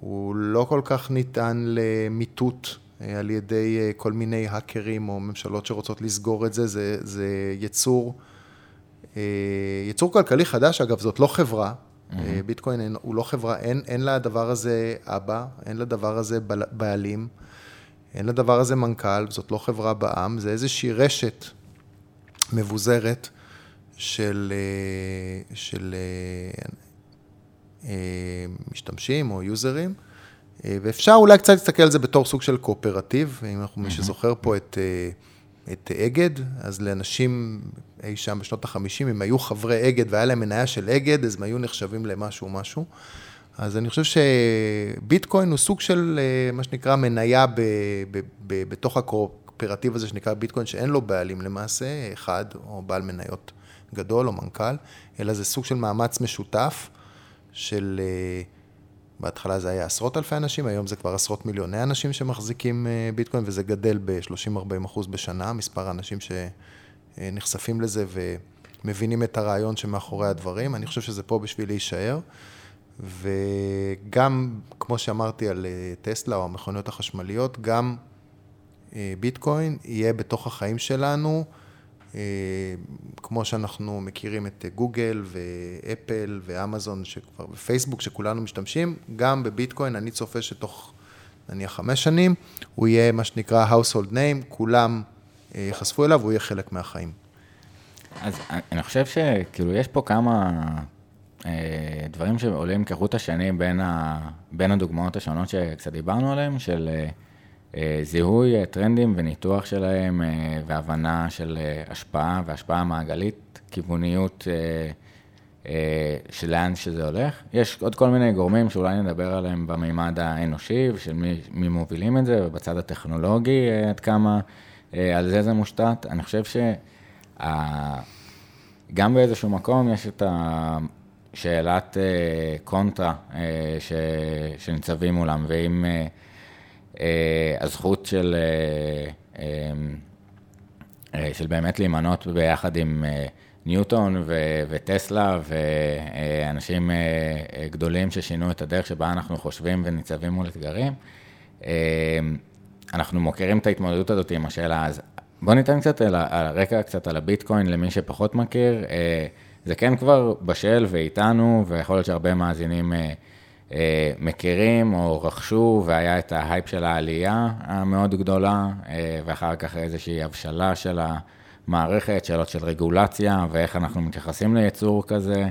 הוא לא כל כך ניתן למיטוט על ידי כל מיני האקרים או ממשלות שרוצות לסגור את זה, זה, זה יצור, יצור כלכלי חדש, אגב, זאת לא חברה, Mm-hmm. ביטקוין הוא לא חברה, אין, אין לדבר הזה אבא, אין לדבר הזה בעלים, אין לדבר הזה מנכ"ל, זאת לא חברה בעם, זה איזושהי רשת מבוזרת של, אה, של אה, משתמשים או יוזרים, ואפשר אולי קצת להסתכל על זה בתור סוג של קואופרטיב, אם אנחנו. מי שזוכר פה את... את אגד, אז לאנשים אי שם בשנות ה-50, אם היו חברי אגד והיה להם מניה של אגד, אז הם היו נחשבים למשהו משהו. אז אני חושב שביטקוין הוא סוג של אה, מה שנקרא מניה ב, ב, ב, בתוך הקואופרטיב הזה שנקרא ביטקוין, שאין לו בעלים למעשה, אחד, או בעל מניות גדול או מנכ"ל, אלא זה סוג של מאמץ משותף של... Uh, בהתחלה זה היה עשרות אלפי אנשים, היום זה כבר עשרות מיליוני אנשים שמחזיקים אה, ביטקוין, וזה גדל ב-30-40 אחוז בשנה, מספר האנשים שנחשפים לזה ומבינים את הרעיון שמאחורי הדברים. אני חושב שזה פה בשביל להישאר. וגם, כמו שאמרתי על אה, טסלה או המכוניות החשמליות, גם אה, ביטקוין יהיה בתוך החיים שלנו. אה, כמו שאנחנו מכירים את גוגל ואפל ואמזון שכבר, ופייסבוק שכולנו משתמשים, גם בביטקוין אני צופה שתוך נניח חמש שנים, הוא יהיה מה שנקרא household name, כולם אה, יחשפו אליו, הוא יהיה חלק מהחיים. אז אני חושב שכאילו יש פה כמה אה, דברים שעולים כחוט השני בין, ה, בין הדוגמאות השונות שקצת דיברנו עליהן, של... אה, זיהוי אה, טרנדים וניתוח שלהם אה, והבנה של השפעה והשפעה מעגלית, כיווניות של לאן שזה הולך. יש עוד כל מיני גורמים שאולי נדבר עליהם במימד האנושי ושל מי, מי מובילים את זה, ובצד הטכנולוגי עד כמה על זה זה מושתת. אני חושב גם באיזשהו מקום יש את השאלת אה, קונטרה שניצבים מולם, ואם הזכות של, של באמת להימנות ביחד עם ניוטון ו- וטסלה ואנשים גדולים ששינו את הדרך שבה אנחנו חושבים וניצבים מול אתגרים. אנחנו מוכרים את ההתמודדות הזאת עם השאלה, אז בוא ניתן קצת על הרקע, קצת על הביטקוין למי שפחות מכיר. אה, זה כן כבר בשל ואיתנו, ויכול להיות שהרבה מאזינים אה, אה, מכירים או רכשו, והיה את ההייפ של העלייה המאוד גדולה, ואחר כך איזושהי הבשלה של המערכת, שאלות של רגולציה, ואיך אנחנו מתייחסים ליצור כזה.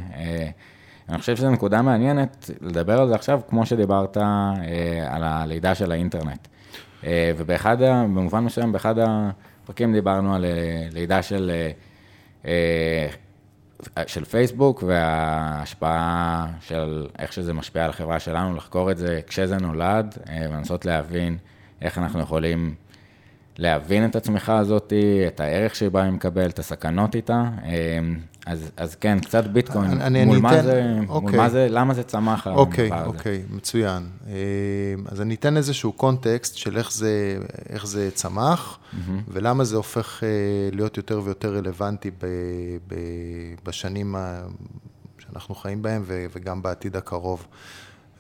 אני חושב שזו נקודה מעניינת לדבר על זה עכשיו, כמו שדיברת על הלידה של האינטרנט. ובאחד, במובן מסוים, באחד הפרקים דיברנו על אה, לידה של, אה, אה, של פייסבוק וההשפעה של איך שזה משפיע על החברה שלנו, לחקור את זה כשזה נולד, ולנסות להבין איך אנחנו יכולים להבין את הצמיחה הזאת, את הערך שבה היא מקבלת, את הסכנות איתה. אז, אז כן, קצת ביטקוין, אני, מול, אני מה אתן, זה, אוקיי. מול מה זה, למה זה צמח אוקיי, אוקיי, מצוין. אה, אז אני אתן איזשהו קונטקסט של איך זה, איך זה צמח, mm-hmm. ולמה זה הופך אה, להיות יותר ויותר רלוונטי ב, ב, בשנים שאנחנו חיים בהם וגם בעתיד הקרוב.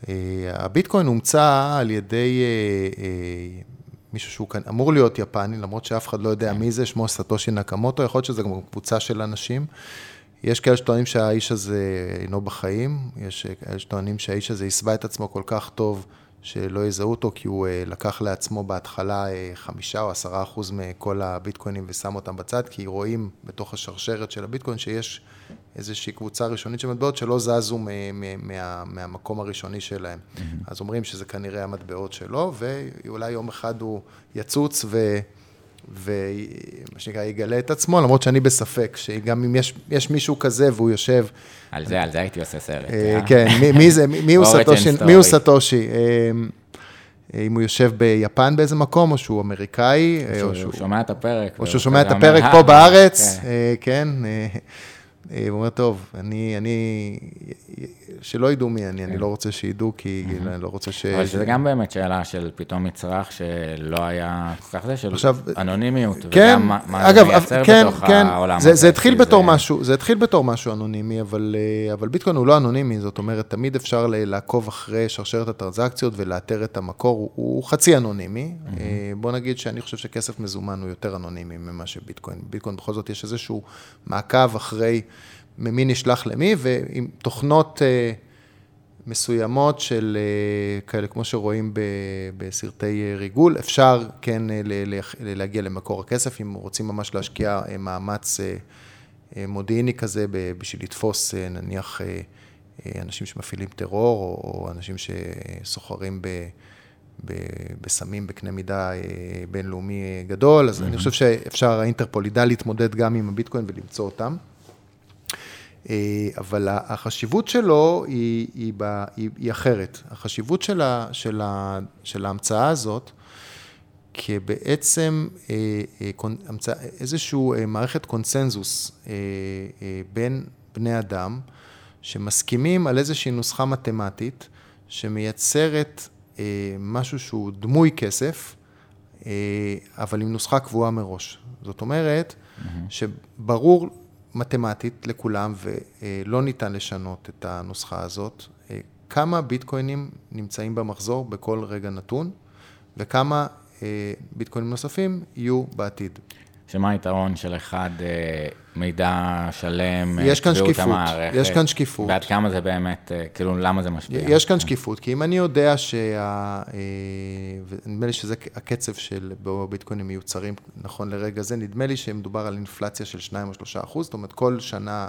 אה, הביטקוין הומצא על ידי מישהו שהוא כאן אמור להיות יפני, למרות שאף אחד לא יודע כן. מי זה, שמו סטושי נקמוטו, יכול להיות שזה גם קבוצה של אנשים. יש כאלה שטוענים שהאיש הזה אינו בחיים, יש כאלה שטוענים שהאיש הזה הסווה את עצמו כל כך טוב שלא יזהו אותו, כי הוא אה, לקח לעצמו בהתחלה אה, חמישה או עשרה אחוז מכל הביטקוינים ושם אותם בצד, כי רואים בתוך השרשרת של הביטקוין שיש איזושהי קבוצה ראשונית של מטבעות שלא זזו מה, מהמקום הראשוני שלהם. Mm-hmm. אז אומרים שזה כנראה המטבעות שלו, ואולי יום אחד הוא יצוץ ו... ומה שנקרא, יגלה את עצמו, למרות שאני בספק, שגם אם יש, יש מישהו כזה והוא יושב... על זה, על זה הייתי עושה סרט. אה, אה? כן, מי, מי זה, מי הוא סטושי? מי הוא סטושי? אה, אם הוא יושב ביפן באיזה מקום, או שהוא אמריקאי. או שהוא שומע את הפרק. או שהוא שומע את הפרק פה בארץ, כן. כן הוא אומר, טוב, אני, שלא ידעו מי אני, אני כן. לא רוצה שידעו, כי אני לא רוצה ש... אבל זה גם באמת שאלה של פתאום מצרך שלא היה כל כך זה, של אנונימיות, כן, וגם מה זה מייצר כן, בתוך כן, העולם הזה. זה התחיל בתור משהו, זה התחיל בתור משהו אנונימי, אבל אה, ביטקוין הוא לא אנונימי, זאת אומרת, תמיד אפשר לעקוב אחרי שרשרת הטרנזקציות ולאתר את המקור, הוא חצי אנונימי. אה, בוא נגיד שאני חושב שכסף מזומן הוא יותר אנונימי ממה שביטקוין. ביטקוין בכל זאת יש איזשהו מעקב אחרי... ממי נשלח למי, ועם תוכנות אה, מסוימות של אה, כאלה, כמו שרואים בסרטי אה, ריגול, אפשר כן להגיע למקור הכסף, אם רוצים ממש להשקיע מאמץ מודיעיני כזה בשביל לתפוס נניח אנשים שמפעילים טרור, או אנשים שסוחרים ב... בסמים בקנה מידה בינלאומי גדול, אז mm-hmm. אני חושב שאפשר, האינטרפול ידע להתמודד גם עם הביטקוין ולמצוא אותם. אה, אבל החשיבות שלו היא, היא, היא, היא אחרת. החשיבות של, ה, של, ה, של ההמצאה הזאת, כבעצם אה, אה, איזושהי מערכת קונסנזוס בין בני אדם, שמסכימים על איזושהי נוסחה מתמטית, שמייצרת משהו שהוא דמוי כסף, אבל עם נוסחה קבועה מראש. זאת אומרת, mm-hmm. שברור מתמטית לכולם, ולא ניתן לשנות את הנוסחה הזאת. כמה ביטקוינים נמצאים במחזור בכל רגע נתון, וכמה אה, ביטקוינים נוספים יהיו בעתיד. שמה היתרון של אחד אה, מידע שלם, יש כאן שקיפות, המערכת, יש כאן שקיפות. ועד כמה זה באמת, אה, כאילו, למה זה משפיע? יש כאן שקיפות, כי אם אני יודע שה... נדמה לי שזה הקצב של ביטקוינים מיוצרים נכון לרגע זה, נדמה לי שמדובר על אינפלציה של 2 או 3 אחוז, זאת אומרת, כל שנה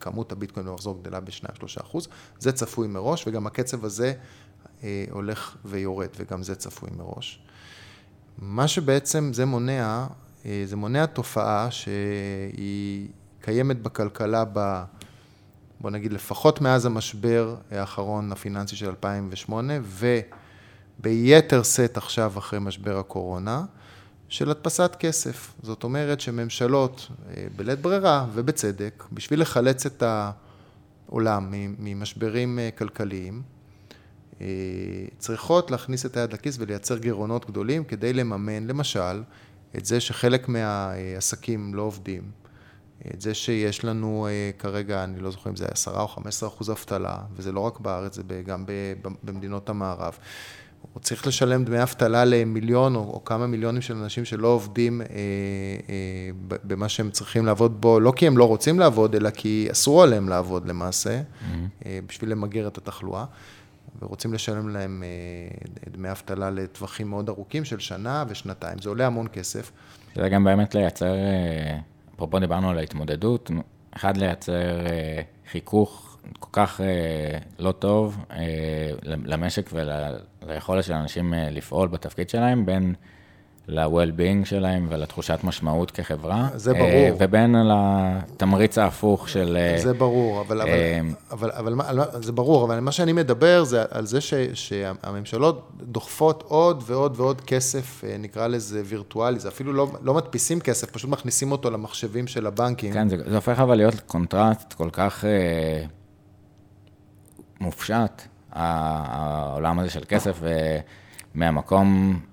כמות הביטקוין במחזור גדלה ב-2-3 אחוז, זה צפוי מראש, וגם הקצב הזה הולך ויורד, וגם זה צפוי מראש. מה שבעצם זה מונע, אה, זה מונע תופעה שהיא קיימת בכלכלה ב... בוא נגיד לפחות מאז המשבר האחרון הפיננסי של 2008 וביתר שאת עכשיו אחרי משבר הקורונה, של הדפסת כסף. זאת אומרת שממשלות, אה, בלית ברירה ובצדק, בשביל לחלץ את העולם ממשברים אה, כלכליים, צריכות להכניס את היד לכיס ולייצר גירעונות גדולים כדי לממן, למשל, את זה שחלק מהעסקים לא עובדים, את זה שיש לנו כרגע, אני לא זוכר אם זה 10 או 15 אחוז אבטלה, וזה לא רק בארץ, זה גם במדינות המערב. הוא צריך לשלם דמי אבטלה למיליון או, או כמה מיליונים של אנשים שלא עובדים אה, אה, במה שהם צריכים לעבוד בו, לא כי הם לא רוצים לעבוד, אלא כי אסור עליהם לעבוד למעשה, mm-hmm. אה, בשביל למגר את התחלואה, ורוצים לשלם להם אה, דמי אבטלה לטווחים מאוד ארוכים של שנה ושנתיים. זה עולה המון כסף. זה גם באמת לייצר, אה, אפרופו דיברנו על ההתמודדות, אחד לייצר אה, חיכוך כל כך אה, לא טוב אה, למשק וליכולת של אנשים אה, לפעול בתפקיד שלהם, בין ל-well-being שלהם ולתחושת משמעות כחברה. זה ברור. ובין לתמריץ ההפוך של... זה ברור, אבל, אבל, אבל, אבל, אבל זה ברור, אבל מה שאני מדבר זה על זה ש, שהממשלות דוחפות עוד ועוד ועוד כסף, נקרא לזה וירטואלי, זה אפילו לא, לא מדפיסים כסף, פשוט מכניסים אותו למחשבים של הבנקים. כן, זה, זה הופך אבל להיות קונספט כל כך... מופשט, העולם הזה של כסף, ומהמקום אה,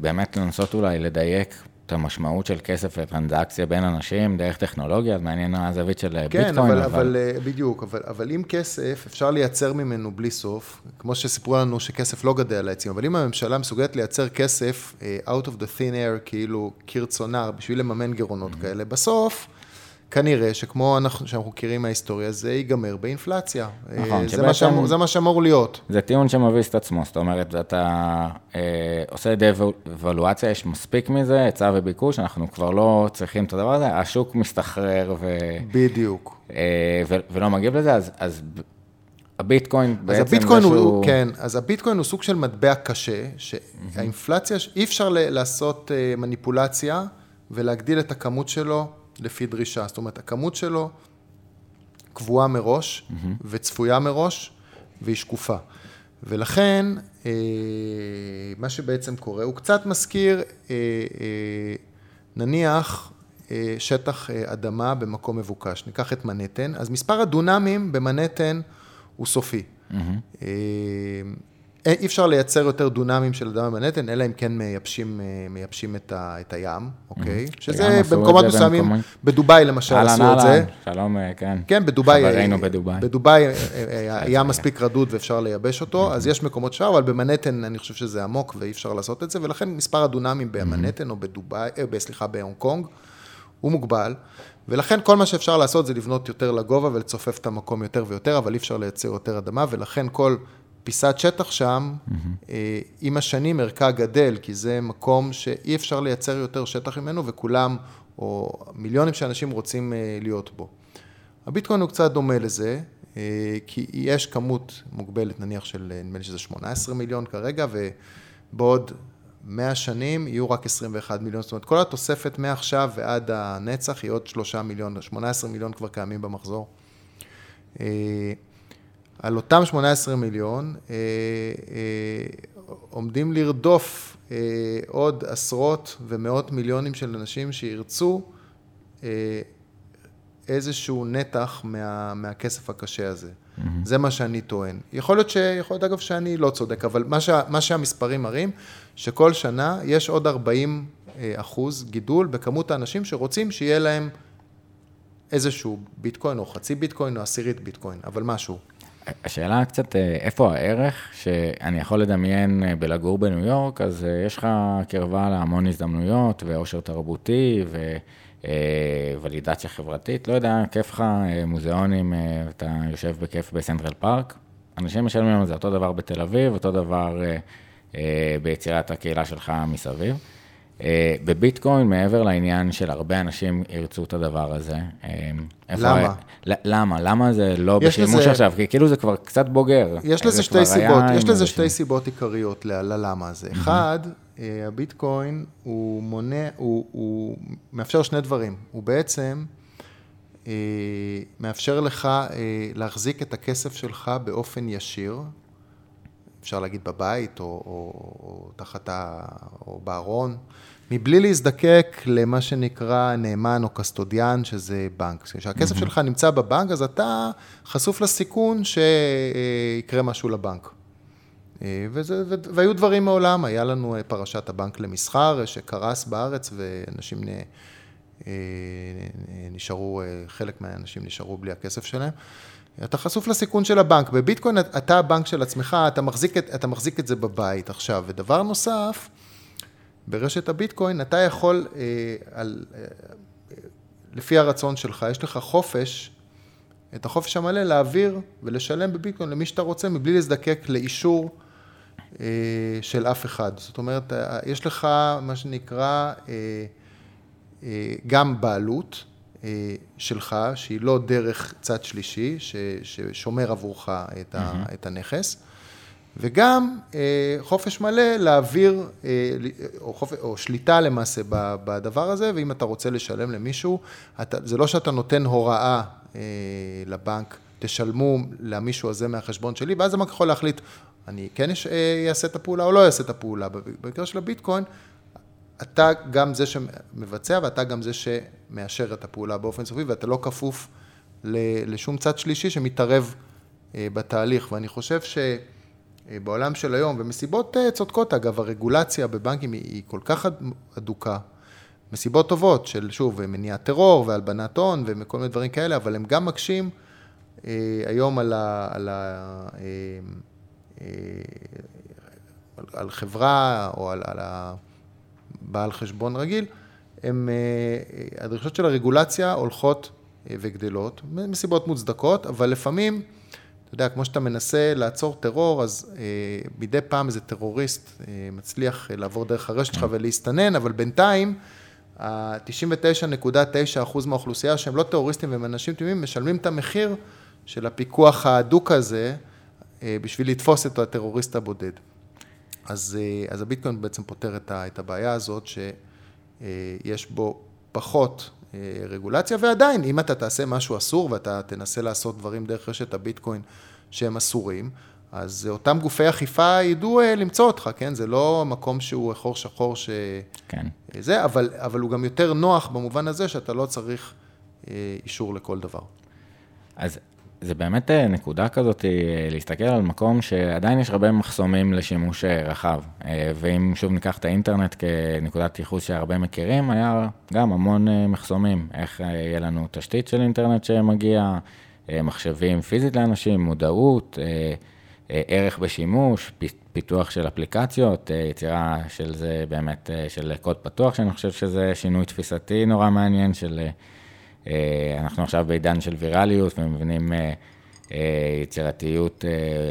באמת לנסות אולי לדייק את המשמעות של כסף וטרנזקציה בין אנשים דרך טכנולוגיה, אז מעניין הזווית של כן, ביטקוין. כן, אבל, אבל... אבל אה, בדיוק, אבל, אבל אם כסף, אפשר לייצר ממנו בלי סוף, כמו שסיפרו לנו שכסף לא גדל על העצים, אבל אם הממשלה מסוגלת לייצר כסף אה, out of the thin air, כאילו כרצונה, בשביל לממן גירעונות mm-hmm. כאלה, בסוף... כנראה שכמו אנחנו, שאנחנו מכירים מההיסטוריה, זה ייגמר באינפלציה. נכון, זה, מה שאמור, זה מה שאמור להיות. זה טיעון שמביס את עצמו, זאת אומרת, אתה אה, עושה דה-אבלואציה, יש מספיק מזה, היצע וביקוש, אנחנו כבר לא צריכים את הדבר הזה, השוק מסתחרר ו... בדיוק. אה, ו- ולא מגיב לזה, אז, אז הביטקוין בעצם... אז הביטקוין הוא, שהוא... כן, אז הביטקוין הוא סוג של מטבע קשה, שהאינפלציה, אי אפשר לעשות אה, מניפולציה ולהגדיל את הכמות שלו. לפי דרישה. זאת אומרת, הכמות שלו קבועה מראש mm-hmm. וצפויה מראש והיא שקופה. ולכן, אה, מה שבעצם קורה, הוא קצת מזכיר, אה, אה, נניח, אה, שטח אה, אדמה במקום מבוקש. ניקח את מנהטן, אז מספר הדונמים במנהטן הוא סופי. Mm-hmm. אה, אי אפשר לייצר יותר דונמים של אדמה במנהטן, אלא אם כן מייבשים, אה, מייבשים את, ה, את הים, אוקיי? Mm-hmm. שזה במקומות מסוימים, בדובאי למשל עשו את זה. שלום, אה, כן. כן, בדובאי. חברינו בדובאי. בדובאי אה, הים מספיק רדוד ואפשר לייבש אותו, mm-hmm. אז יש מקומות שם, אבל במנהטן אני חושב שזה עמוק ואי אפשר לעשות את זה, ולכן מספר הדונמים במנהטן או בדובאי, סליחה, בהונג קונג, הוא מוגבל. ולכן כל מה שאפשר לעשות זה לבנות יותר לגובה ולצופף את המקום יותר ויותר, אבל אי אפשר לייצר יותר אדמה, ולכן כל פיסת שטח שם, mm-hmm. עם השנים ערכה גדל, כי זה מקום שאי אפשר לייצר יותר שטח ממנו, וכולם, או מיליונים של אנשים רוצים אה, להיות בו. הביטקוין הוא קצת דומה לזה, אה, כי יש כמות מוגבלת, נניח של, נדמה לי שזה 18 מיליון כרגע, ובעוד 100 שנים יהיו רק 21 מיליון, זאת אומרת, כל התוספת מעכשיו ועד הנצח היא עוד 3 מיליון, 18 מיליון כבר קיימים במחזור. על אותם 18 מיליון אה, אה, עומדים לרדוף אה, עוד עשרות ומאות מיליונים של אנשים שירצו איזשהו נתח מה, מהכסף הקשה הזה. Mm-hmm. זה מה שאני טוען. יכול להיות, ש, יכול להיות אגב שאני לא צודק, אבל מה, שה, מה שהמספרים מראים, שכל שנה יש עוד 40 אחוז גידול בכמות האנשים שרוצים שיהיה להם איזשהו ביטקוין או חצי ביטקוין או עשירית ביטקוין, אבל משהו. השאלה קצת, אה, איפה הערך שאני יכול לדמיין אה, בלגור בניו יורק, אז אה, יש לך קרבה להמון הזדמנויות ועושר תרבותי ווולידציה חברתית, לא יודע, כיף לך מוזיאונים, אתה יושב בכיף בסנטרל פארק, אנשים משלמים על זה. אותו דבר בתל אביב, אותו דבר ביצירת הקהילה שלך מסביב. אה, בביטקוין, מעבר לעניין של הרבה אנשים ירצו את הדבר הזה. אה, למה? למה? למה זה לא בשימוש לזה... עכשיו? כי כאילו זה כבר קצת בוגר. יש לזה שתי סיבות, יש לזה שתי סיבות עיקריות ללמה הזה. אחד, אה, הביטקוין הוא מונה, הוא, הוא מאפשר שני דברים. הוא בעצם מאפשר לך להחזיק את הכסף שלך באופן ישיר, אפשר להגיד בבית או, או, או תחת ה... או בארון, מבלי להזדקק למה שנקרא נאמן או קסטודיאן, שזה בנק. כשהכסף mm-hmm. שלך נמצא בבנק, אז אתה חשוף לסיכון שיקרה משהו לבנק. וזה, והיו דברים מעולם, היה לנו פרשת הבנק למסחר שקרס בארץ ואנשים נשארו, חלק מהאנשים נשארו בלי הכסף שלהם. אתה חשוף לסיכון של הבנק. בביטקוין אתה הבנק של עצמך, אתה מחזיק, את, אתה מחזיק את זה בבית. עכשיו, ודבר נוסף, ברשת הביטקוין אתה יכול, אה, על, אה, לפי הרצון שלך, יש לך חופש, את החופש המלא להעביר ולשלם בביטקוין למי שאתה רוצה, מבלי להזדקק לאישור אה, של אף אחד. זאת אומרת, אה, יש לך מה שנקרא אה, אה, גם בעלות. אה, שלך, שהיא לא דרך צד שלישי, ששומר עבורך את, ה, mm-hmm. את הנכס, וגם אה, חופש מלא להעביר, אה, או, חופ... או שליטה למעשה בדבר הזה, ואם אתה רוצה לשלם למישהו, אתה, זה לא שאתה נותן הוראה לבנק, תשלמו למישהו הזה מהחשבון שלי, ואז הבנק יכול להחליט, אני כן אעשה את הפעולה או לא אעשה את הפעולה. במקרה של הביטקוין, אתה גם זה שמבצע ואתה גם זה שמאשר את הפעולה באופן סופי, ואתה לא כפוף לשום צד שלישי שמתערב אה, בתהליך. ואני חושב שבעולם של היום, ומסיבות אה, צודקות אגב, הרגולציה בבנקים היא כל כך אדוקה, מסיבות טובות של, שוב, מניעת טרור והלבנת הון וכל מיני דברים כאלה, אבל הם גם מקשים אה, היום על, ה, על, ה, על חברה או על, על. בעל חשבון רגיל, הם, אה, הדרישות של הרגולציה הולכות אה, וגדלות, מסיבות מוצדקות, אבל לפעמים, אתה יודע, כמו שאתה מנסה לעצור טרור, אז אה, מדי פעם איזה טרוריסט מצליח לעבור דרך הרשת שלך ולהסתנן, אבל בינתיים, ה-99.9% מהאוכלוסייה שהם לא טרוריסטים והם אנשים תמימים, משלמים את המחיר של הפיקוח ההדוק הזה בשביל לתפוס את הטרוריסט הבודד. אז, אה, אז הביטקוין בעצם פותר את הבעיה הזאת שיש בו פחות אה, רגולציה, ועדיין, אם אתה תעשה משהו אסור ואתה תנסה לעשות דברים דרך רשת הביטקוין שהם אסורים, אז אותם גופי אכיפה ידעו אה, למצוא אותך, כן? זה לא מקום שהוא חור שחור ש... כן. זה, אבל, אבל הוא גם יותר נוח במובן הזה שאתה לא צריך אישור לכל דבר. אז זה באמת אה, נקודה כזאת אה, להסתכל על מקום שעדיין יש הרבה מחסומים לשימוש אה, רחב. ואם שוב ניקח את האינטרנט כנקודת ייחוס שהרבה מכירים, היה גם המון מחסומים. איך יהיה לנו תשתית של אינטרנט שמגיע, מחשבים פיזית לאנשים, מודעות, ערך בשימוש, פיתוח של אפליקציות, יצירה של זה באמת, של קוד פתוח, שאני חושב שזה שינוי תפיסתי נורא מעניין של... אה, אנחנו עכשיו בעידן של ויראליות ומבינים אה, אה, יצירתיות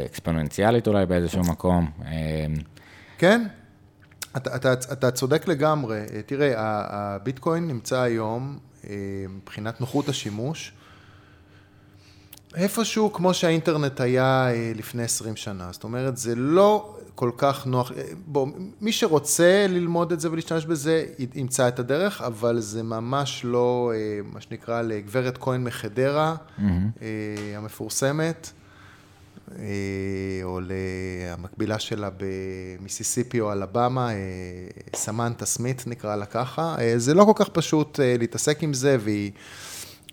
אקספוננציאלית אולי באיזשהו מקום. כן, אתה, אתה, אתה צודק לגמרי. תראה, הביטקוין נמצא היום, מבחינת נוחות השימוש, איפשהו כמו שהאינטרנט היה לפני 20 שנה. זאת אומרת, זה לא כל כך נוח, בוא, מי שרוצה ללמוד את זה ולהשתמש בזה, ימצא את הדרך, אבל זה ממש לא, אה, מה שנקרא, לגברת כהן מחדרה, mm-hmm. המפורסמת, אה, או למקבילה שלה במיסיסיפי או אלבמה, סמנטה סמית נקרא לה ככה. זה לא כל כך פשוט להתעסק עם זה, והיא...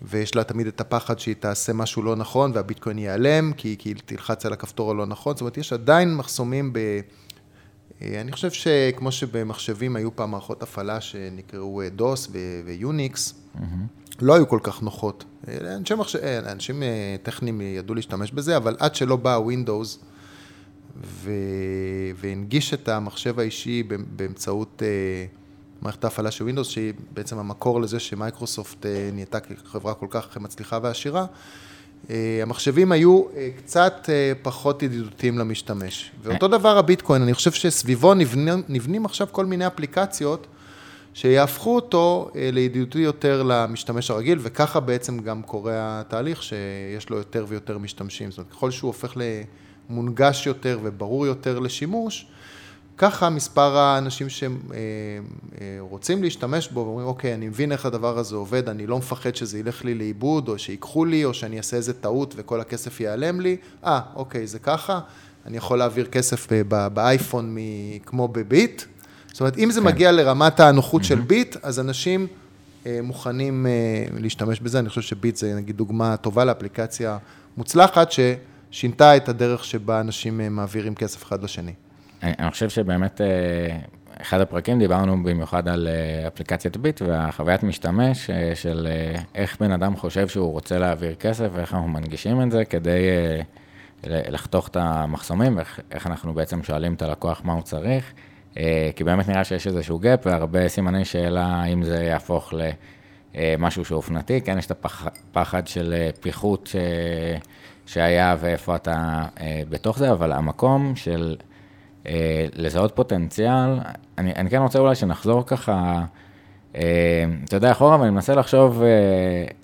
ויש לה תמיד את הפחד שהיא תעשה משהו לא נכון והביטקוין ייעלם, כי, היא תלחץ על הכפתור הלא נכון, זאת אומרת, יש עדיין מחסומים ב... אה, אני חושב שכמו שבמחשבים היו פעם מערכות הפעלה שנקראו DOS אה, ו Unix, mm-hmm. לא היו כל כך נוחות. אה, אנשי, מחש... אנשים טכניים ידעו להשתמש בזה, אבל עד שלא בא Windows ו... והנגיש את המחשב האישי באמצעות... מערכת ההפעלה של Windows, שהיא בעצם המקור לזה שמייקרוסופט אה, נהייתה חברה כל כך מצליחה ועשירה, אה, המחשבים היו אה, קצת פחות ידידותיים למשתמש. ואותו דבר הביטקוין, אני חושב שסביבו נבנים, נבנים עכשיו כל מיני אפליקציות שיהפכו אותו לידידותי יותר למשתמש הרגיל, וככה בעצם גם קורה התהליך שיש לו יותר ויותר משתמשים. זאת אומרת, ככל שהוא הופך למונגש יותר וברור יותר לשימוש, ככה מספר האנשים שרוצים אה, אה, להשתמש בו ואומרים, אוקיי, אני מבין איך הדבר הזה עובד, אני לא מפחד שזה ילך לי לאיבוד, או שיקחו לי, או שאני אעשה איזה טעות וכל הכסף ייעלם לי, אה, אוקיי, זה ככה, אני יכול להעביר כסף ב- באייפון מ- כמו בביט. זאת אומרת, אם זה מגיע לרמת הנוחות של ביט, אז אנשים אה, מוכנים אה, להשתמש בזה. אני חושב שביט זה נגיד דוגמה טובה לאפליקציה מוצלחת, ששינתה את הדרך שבה אנשים אה, מעבירים כסף אחד לשני. אני, חושב שבאמת, אה, אחד הפרקים דיברנו במיוחד על אה, אפליקציית ביט והחוויית משתמש אה, של איך בן אדם חושב שהוא רוצה להעביר כסף ואיך אנחנו מנגישים את זה כדי לחתוך את המחסומים ואיך איך אנחנו בעצם שואלים את הלקוח מה הוא צריך. כי באמת נראה שיש איזשהו gap והרבה סימני שאלה אם זה יהפוך למשהו שהוא אופנתי, כן, יש את הפחד של פיחות ש... שהיה ואיפה אתה בתוך זה, אבל המקום של לזהות פוטנציאל, אני, אני כן רוצה אולי שנחזור ככה, אה, אתה יודע, אחורה, ואני מנסה לחשוב אה,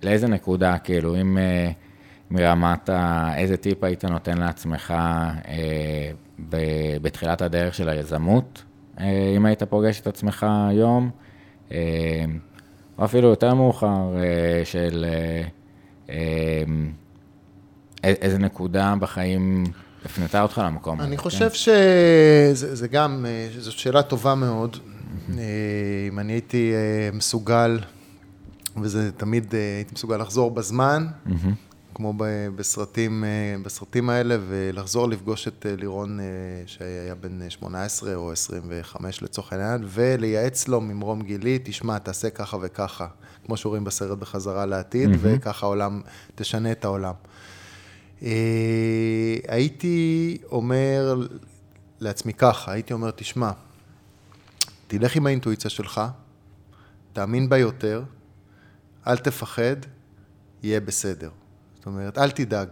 לאיזה נקודה, כאילו, אם אה, מרמת ה, איזה טיפ היית נותן לעצמך אה, ב, בתחילת הדרך של היזמות, אה, אם היית פוגש את עצמך היום, אה, או אפילו יותר מאוחר, אה, של אה, אה, איזה נקודה בחיים הפנתה אותך למקום הזה. אני כן? חושב שזה זה גם, אה, זו שאלה טובה מאוד. אה, אם אני הייתי אה, מסוגל, וזה תמיד הייתי מסוגל לחזור בזמן. כמו בסרטים, בסרטים האלה, ולחזור לפגוש את לירון, שהיה בן 18 או 25 לצורך העניין, ולייעץ לו ממרום גילי, תשמע, תעשה ככה וככה, כמו שרואים בסרט בחזרה לעתיד, וככה העולם, תשנה את העולם. אה, הייתי אומר לעצמי ככה, הייתי אומר, תשמע, תלך עם האינטואיציה שלך, תאמין בה יותר, אל תפחד, יהיה בסדר. זאת אומרת, אל תדאג.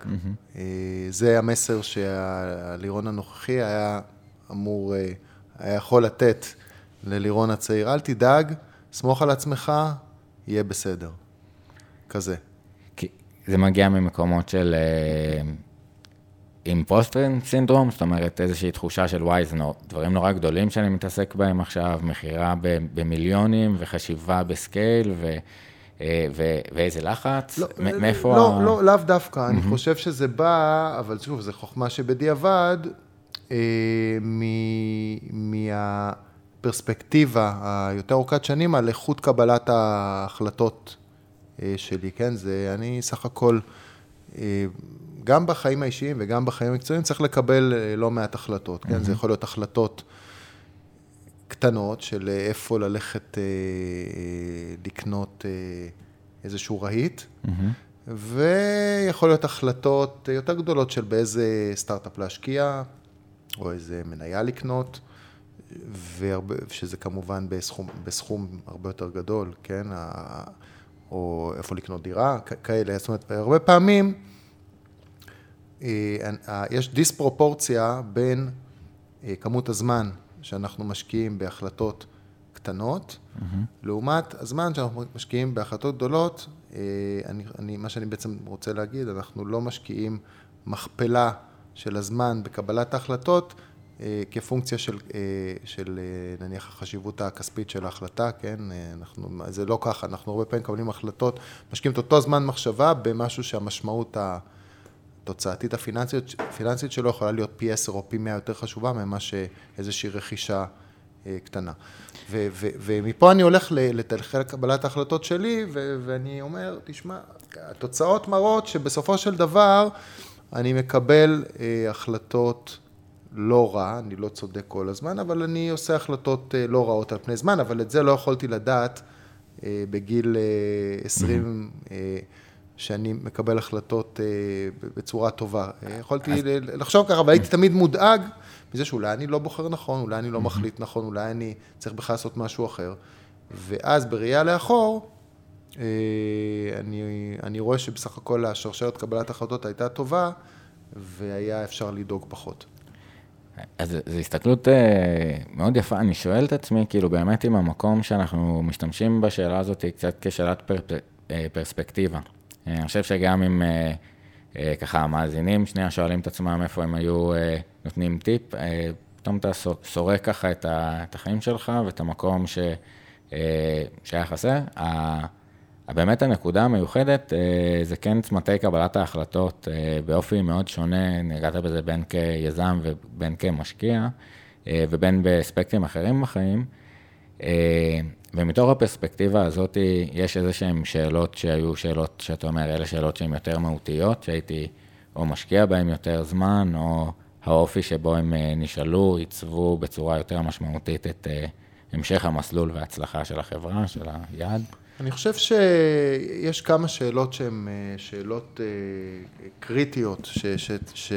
אה, זה המסר שהלירון הנוכחי היה אמור, אה, היה יכול לתת ללירון הצעיר. אל תדאג, סמוך על עצמך, יהיה בסדר. כזה. זה מגיע ממקומות של אימפוסטר סינדרום, זאת אומרת איזושהי תחושה של וואי, זה נור, דברים נורא גדולים שאני מתעסק בהם עכשיו, מכירה במיליונים וחשיבה בסקייל ו, אה, ו, ואיזה לחץ, לא, מ- מאיפה... לא, ה- לא, לאו דווקא. אני חושב שזה בא, אבל שוב, זו חוכמה שבדיעבד, אה, מ- מהפרספקטיבה היותר ארוכת שנים על איכות קבלת ההחלטות. אה, שלי, כן? זה, אני סך הכל, אה, גם בחיים האישיים וגם בחיים המקצועיים צריך לקבל אה, לא מעט החלטות, כן? זה יכול להיות החלטות קטנות של אה, איפה ללכת אה, אה, לקנות אה, איזשהו רהיט, מהמם. ויכול להיות החלטות יותר גדולות של באיזה סטארט-אפ להשקיע, או איזה מניה לקנות, והרבה, שזה כמובן בסכום, בסכום הרבה יותר גדול, כן? או איפה לקנות דירה, כאלה. זאת אומרת, הרבה פעמים אה, אה, יש דיספרופורציה בין אה, כמות הזמן שאנחנו משקיעים בהחלטות קטנות, לעומת הזמן שאנחנו משקיעים בהחלטות גדולות, אני, אני, מה שאני בעצם רוצה להגיד, אנחנו לא משקיעים מכפלה של הזמן בקבלת ההחלטות כפונקציה של, אה, של אה, נניח החשיבות הכספית של ההחלטה, כן? אה, אנחנו, זה לא ככה, אנחנו הרבה פעמים מקבלים החלטות, משקיעים את אותו זמן מחשבה במשהו שהמשמעות. התוצאתית הפיננסית, הפיננסית שלו יכולה להיות פי 10 או פי 100 יותר חשובה ממה שאיזושהי רכישה אה, קטנה. ו- ו- ומפה אני הולך ל- לתהליכי קבלת ההחלטות שלי, ו- ואני אומר, תשמע, התוצאות מראות שבסופו של דבר אני מקבל אה, החלטות לא רע, אני לא צודק כל הזמן, אבל אני עושה החלטות אה, לא רעות על פני זמן, אבל את זה לא יכולתי לדעת אה, בגיל אה, 20, אה, שאני מקבל החלטות בצורה טובה. יכולתי לחשוב ככה, אבל הייתי תמיד מודאג מזה שאולי אני לא בוחר נכון, אולי אני לא מחליט נכון, אולי אני צריך בכלל לעשות משהו אחר. ואז בראייה לאחור, אני, אני רואה שבסך הכל השרשרת קבלת החלטות הייתה טובה, והיה אפשר לדאוג פחות. אז זו הסתכלות אה, מאוד יפה, אני שואל את עצמי, כאילו באמת אם המקום שאנחנו משתמשים בשאלה הזאת היא קצת כשאלת פר, אה, פרספקטיבה. אה, אני חושב שגם אם ככה המאזינים שנייה שואלים את עצמם איפה הם היו נותנים טיפ, פתאום אתה סו- סורק ככה את, החיים שלך ואת המקום ש, שהיה חסר. באמת הנקודה המיוחדת אה, זה כן צמתי קבלת ההחלטות אה, באופי מאוד שונה, נגעת בזה בין כיזם ובין כמשקיע, אה, ובין באספקטים אחרים בחיים. ומתוך הפרספקטיבה הזאת יש איזה שהן שאלות שהיו שאלות שאתה אומר, אלה שאלות שהן יותר מהותיות, שהייתי או משקיע בהן יותר זמן, או האופי שבו הם נשאלו, עיצבו בצורה יותר משמעותית את המשך המסלול וההצלחה של החברה, של היעד. אני חושב שיש כמה שאלות שהן אה, שאלות אה, קריטיות, ש, ש, ש,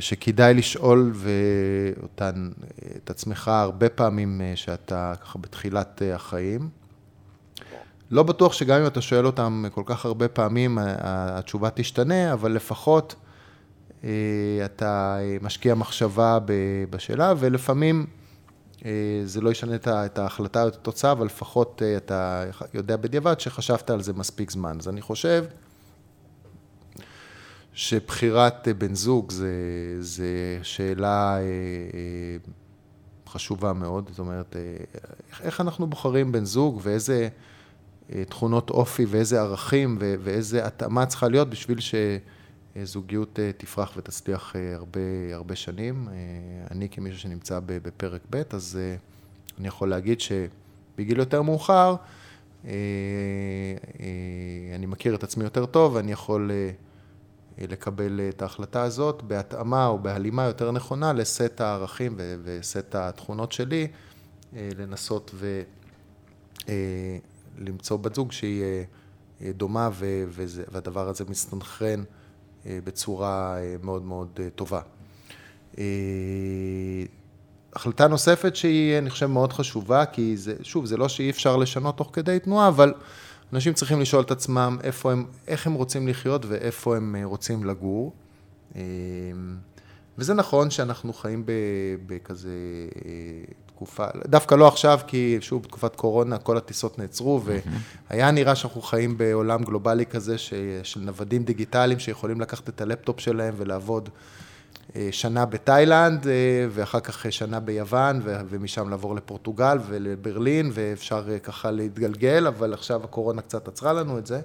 שכדאי לשאול ואותן, את עצמך הרבה פעמים אה, שאתה ככה בתחילת החיים. לא בטוח שגם אם אתה שואל אותם כל כך הרבה פעמים, התשובה תשתנה, אבל לפחות אתה משקיע מחשבה בשאלה, ולפעמים... אה, זה לא ישנה את ההחלטה או את התוצאה, אבל לפחות אה, אתה יודע בדיעבד שחשבת על זה מספיק זמן. אז אני חושב שבחירת אה, בן זוג זה, זה שאלה חשובה מאוד, זאת אומרת, איך אנחנו בוחרים בן זוג ואיזה תכונות אופי ואיזה ערכים ואיזה התאמה צריכה להיות בשביל ש... זוגיות אה, תפרח ותצליח אה, הרבה, הרבה שנים. אה, אני כמישהו שנמצא בפרק ב', אז אני יכול להגיד שבגיל יותר מאוחר, אני מכיר את עצמי יותר טוב ואני יכול לקבל את ההחלטה הזאת בהתאמה או בהלימה יותר נכונה לסט הערכים וסט התכונות שלי, לנסות ולמצוא בת זוג שהיא דומה והדבר הזה מסתנכרן. אה, בצורה אה, מאוד מאוד אה, טובה. החלטה נוספת שהיא, אני חושב, מאוד חשובה, כי זה, שוב, זה לא שאי אפשר לשנות תוך כדי תנועה, אבל אנשים צריכים לשאול את עצמם איפה הם, איך הם רוצים לחיות ואיפה הם רוצים לגור. וזה נכון שאנחנו חיים בכזה תקופה, דווקא לא עכשיו, כי שוב, בתקופת קורונה כל הטיסות נעצרו, והיה נראה שאנחנו חיים בעולם גלובלי כזה ש, של נוודים דיגיטליים שיכולים לקחת את הלפטופ שלהם ולעבוד אה, שנה בתאילנד, אה, ואחר כך שנה ביוון, ומשם לעבור לפורטוגל ולברלין, ואפשר אה, ככה להתגלגל, אבל עכשיו הקורונה קצת עצרה לנו את זה.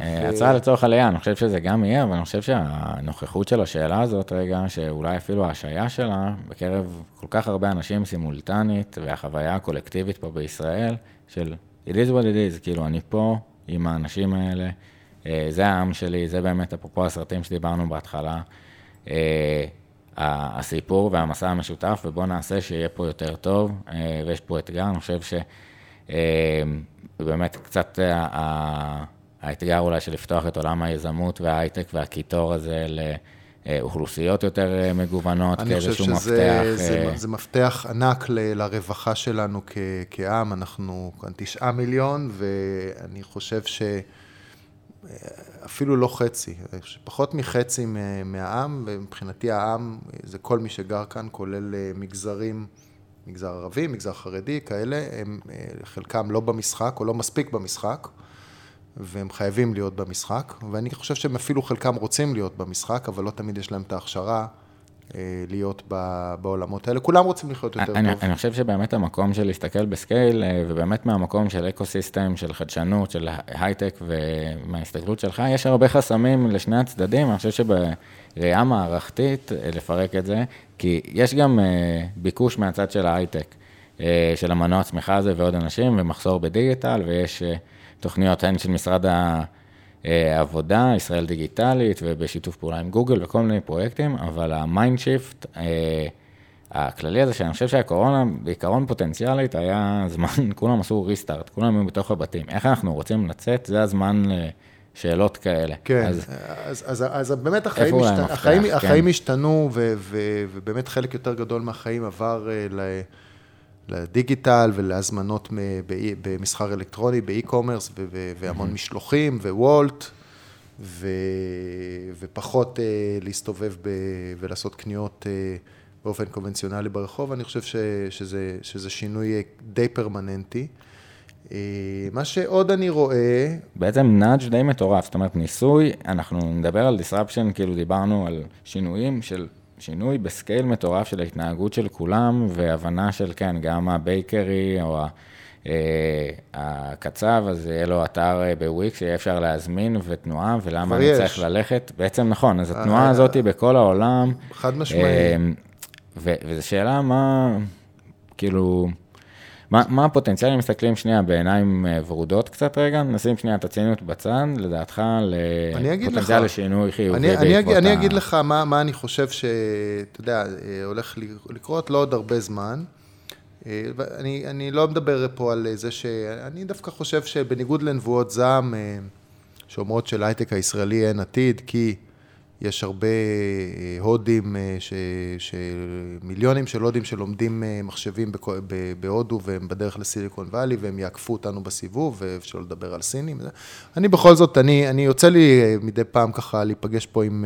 אה, הצעה לצורך עלייה, אני חושב שזה גם יהיה, אבל אני חושב שהנוכחות של השאלה הזאת רגע, שאולי אפילו ההשעיה שלה, בקרב כל כך הרבה אנשים סימולטנית, והחוויה הקולקטיבית פה בישראל, של it is what it is, כאילו, אני פה עם האנשים האלה, אה, זה העם שלי, זה באמת, אפרופו הסרטים שדיברנו בהתחלה, אה, הסיפור והמסע המשותף, ובואו נעשה שיהיה פה יותר טוב, ויש פה אתגר, אני חושב שבאמת קצת... האתגר אולי של לפתוח את עולם היזמות וההייטק והקיטור הזה לאוכלוסיות יותר אה, מגוונות, כאיזשהו מפתח. אני חושב שזה זה, מפתח ענק ל, לרווחה שלנו כ, כעם, אנחנו כאן תשעה מיליון, ואני חושב ש... אפילו לא חצי, פחות מחצי מהעם, ומבחינתי העם זה כל מי שגר כאן, כולל אה, מגזרים, מגזר ערבי, מגזר חרדי, כאלה, הם אה, חלקם לא במשחק או לא מספיק במשחק. והם חייבים להיות במשחק, ואני חושב שהם אפילו חלקם רוצים להיות במשחק, אבל לא תמיד יש להם את ההכשרה אה, להיות בעולמות האלה. כולם רוצים לחיות יותר אני, טוב. אני חושב שבאמת המקום של להסתכל ב scale, אה, ובאמת מהמקום של ecosystem, של חדשנות, של הייטק, ומההסתכלות שלך, יש הרבה חסמים לשני הצדדים. אני חושב שבראייה מערכתית, אה, לפרק את זה, כי יש גם ביקוש מהצד של ההייטק, של המנוע צמיחה הזה ועוד אנשים, ומחסור בדיגיטל, ויש... תוכניות הן של משרד העבודה, ישראל דיגיטלית, ובשיתוף פעולה עם גוגל וכל מיני פרויקטים, אבל ה mind shift אה, הכללי הזה, שאני חושב שהקורונה, בעיקרון פוטנציאלית, היה זמן, כולם עשו restart, כולם היו בתוך הבתים. איך אנחנו רוצים לצאת, זה הזמן לשאלות כאלה. כן, אז, אז, אז, אז באמת החיים, השת... החיים, כן. החיים השתנו, ו, ו, ובאמת חלק יותר גדול מהחיים עבר ל... לדיגיטל ולהזמנות במסחר אלקטרוני, באי-קומרס והמון mm-hmm. משלוחים ווולט, ו, ופחות uh, להסתובב ב, ולעשות קניות uh, באופן קונבנציונלי ברחוב, אני חושב ש, שזה, שזה שינוי די פרמננטי. Uh, מה שעוד אני רואה... בעצם נאג' די מטורף, זאת אומרת ניסוי, אנחנו נדבר על disruption, כאילו דיברנו על שינויים של שינוי בסקייל מטורף של ההתנהגות של כולם, והבנה של, כן, גם הבייקרי או הקצב, אז יהיה לו אתר בוויקס, שיהיה אפשר להזמין ותנועה, ולמה אני יש. צריך ללכת. בעצם נכון, אז אה, התנועה הזאת היא בכל העולם. חד משמעי. וזו שאלה מה, כאילו, מה, מה הפוטנציאל, אם מסתכלים שנייה בעיניים אה, ורודות קצת רגע, נשים שנייה את הציניות בצד, לדעתך, אני לפוטנציאל. לשינוי חיובי אני, אני, בעקבות אני ה- אגיד לך מה, מה אני חושב שאתה יודע, אה, הולך לקרות לא עוד הרבה זמן. אה, ואני אני לא מדבר פה על זה ש... אני דווקא חושב שבניגוד לנבואות זעם, שאומרות שלהייטק הישראלי אין עתיד, כי יש הרבה אה, הודים, אה, ש, שמיליונים של הודים שלומדים אה, מחשבים בהודו והם בדרך לסיליקון וואלי והם יעקפו אותנו בסיבוב, ואפשר לדבר על סינים. אני בכל זאת, אני, אני יוצא לי מדי פעם ככה להיפגש פה עם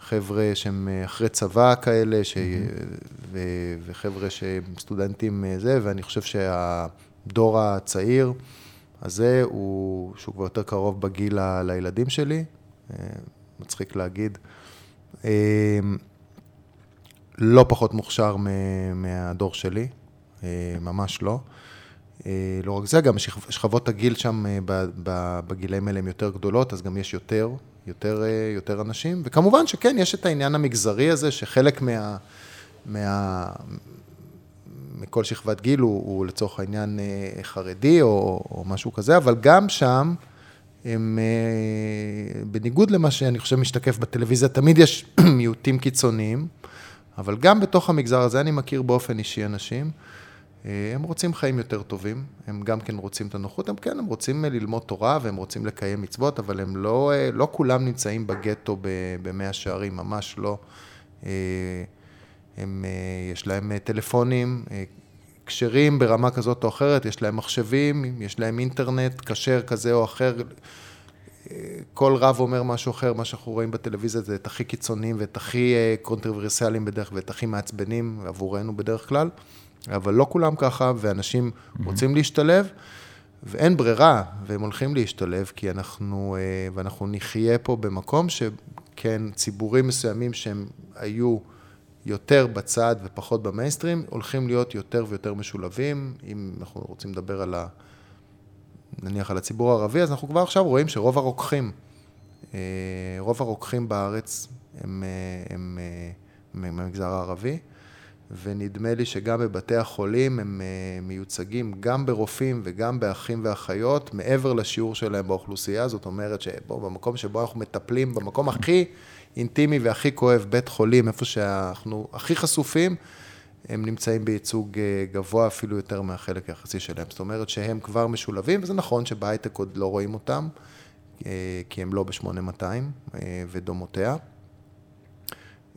חבר'ה שהם אחרי צבא כאלה, ש... ו... וחבר'ה שהם סטודנטים זה, ואני חושב שהדור הצעיר הזה, הוא, שהוא כבר יותר קרוב בגיל ל... לילדים שלי, מצחיק להגיד, אה, לא פחות מוכשר. מהדור שלי, אה, ממש לא. אה, לא רק זה, גם שכב- שכבות הגיל שם אה, בגילאים האלה הן יותר גדולות, אז גם יש יותר, יותר, אה, יותר אנשים. וכמובן שכן, יש את העניין המגזרי הזה, שחלק מה... מה מכל שכבת גיל הוא, הוא לצורך העניין אה, חרדי או, או משהו כזה, אבל גם שם, הם, אה, בניגוד למה שאני חושב משתקף בטלוויזיה, תמיד יש מיעוטים קיצוניים, אבל גם בתוך המגזר הזה אני מכיר באופן אישי אנשים, אה, הם רוצים חיים יותר טובים, הם גם כן רוצים את הנוחות, הם כן, הם רוצים אה, ללמוד תורה והם רוצים לקיים מצוות, אבל הם לא, לא כולם נמצאים בגטו במאה שערים, ממש לא. הם, יש להם טלפונים כשרים ברמה כזאת או אחרת, יש להם מחשבים, יש להם אינטרנט כשר כזה או אחר. כל רב אומר משהו אחר, מה שאנחנו רואים בטלוויזיה זה את הכי קיצוניים ואת הכי אה, קונטרוברסיאליים בדרך ואת הכי מעצבנים עבורנו בדרך כלל, אבל לא כולם ככה, ואנשים רוצים להשתלב, ואין ברירה, והם הולכים להשתלב, כי אנחנו, אה, ואנחנו נחיה פה במקום שכן, ציבורים מסוימים שהם היו יותר בצד ופחות במיינסטרים, הולכים להיות יותר ויותר משולבים, אם אנחנו רוצים לדבר על ה... נניח על הציבור הערבי, אז אנחנו כבר עכשיו רואים שרוב הרוקחים, אה, רוב הרוקחים בארץ הם, אה, הם, הם, הם מהמגזר הערבי, ונדמה לי שגם בבתי החולים הם אה, מיוצגים גם ברופאים וגם באחים ואחיות, מעבר לשיעור שלהם באוכלוסייה, זאת אומרת שבו, במקום שבו אנחנו מטפלים, במקום הכי אינטימי והכי כואב, בית חולים, איפה שאנחנו הכי חשופים, הם נמצאים בייצוג אה, גבוה אפילו יותר מהחלק היחסי שלהם. זאת אומרת שהם כבר משולבים, וזה נכון שבהייטק עוד לא רואים אותם, אה, כי הם לא ב-8200 אה, ודומותיה.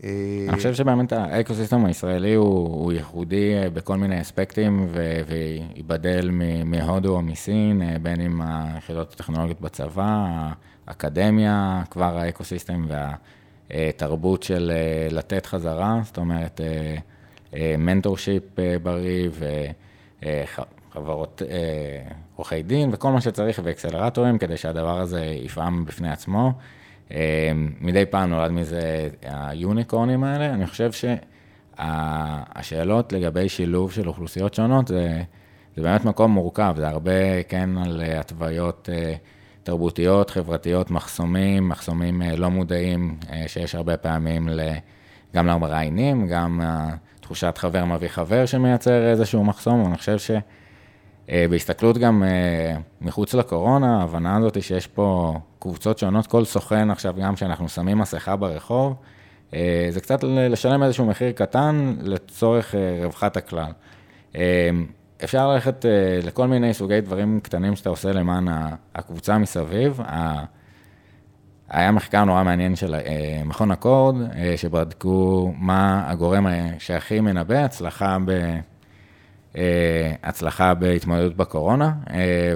אה, אני חושב שבאמת ה ecosystem הישראלי הוא, הוא ייחודי אה, בכל מיני אספקטים, וייבדל מהודו או מסין, אה, בין אם היחידות הטכנולוגיות בצבא, האקדמיה, כבר ה ecosystem והתרבות של לתת חזרה, זאת אומרת, mentorship בריא וחברות עורכי דין וכל מה שצריך ואקסלרטורים כדי שהדבר הזה יפעם בפני עצמו. אה, מדי פעם נולד מזה היוניקורנים האלה. אני חושב שהשאלות לגבי שילוב של אוכלוסיות שונות, זה, זה באמת מקום מורכב, זה הרבה, כן, על אה, התוויות אה, תרבותיות, חברתיות, מחסומים, מחסומים לא מודעים, שיש הרבה פעמים גם למראיינים, גם תחושת חבר מביא חבר שמייצר איזשהו מחסום, אני חושב ש... בהסתכלות גם מחוץ לקורונה, ההבנה הזאת היא שיש פה קבוצות שונות, כל סוכן עכשיו, גם כשאנחנו שמים מסכה ברחוב, זה קצת לשלם איזשהו מחיר קטן לצורך רווחת הכלל. אפשר ללכת לכל מיני סוגי דברים קטנים שאתה עושה למען הקבוצה מסביב. היה מחקר נורא מעניין של מכון אקורד, שבדקו מה הגורם שהכי מנבא הצלחה. הצלחה בהתמודדות בקורונה,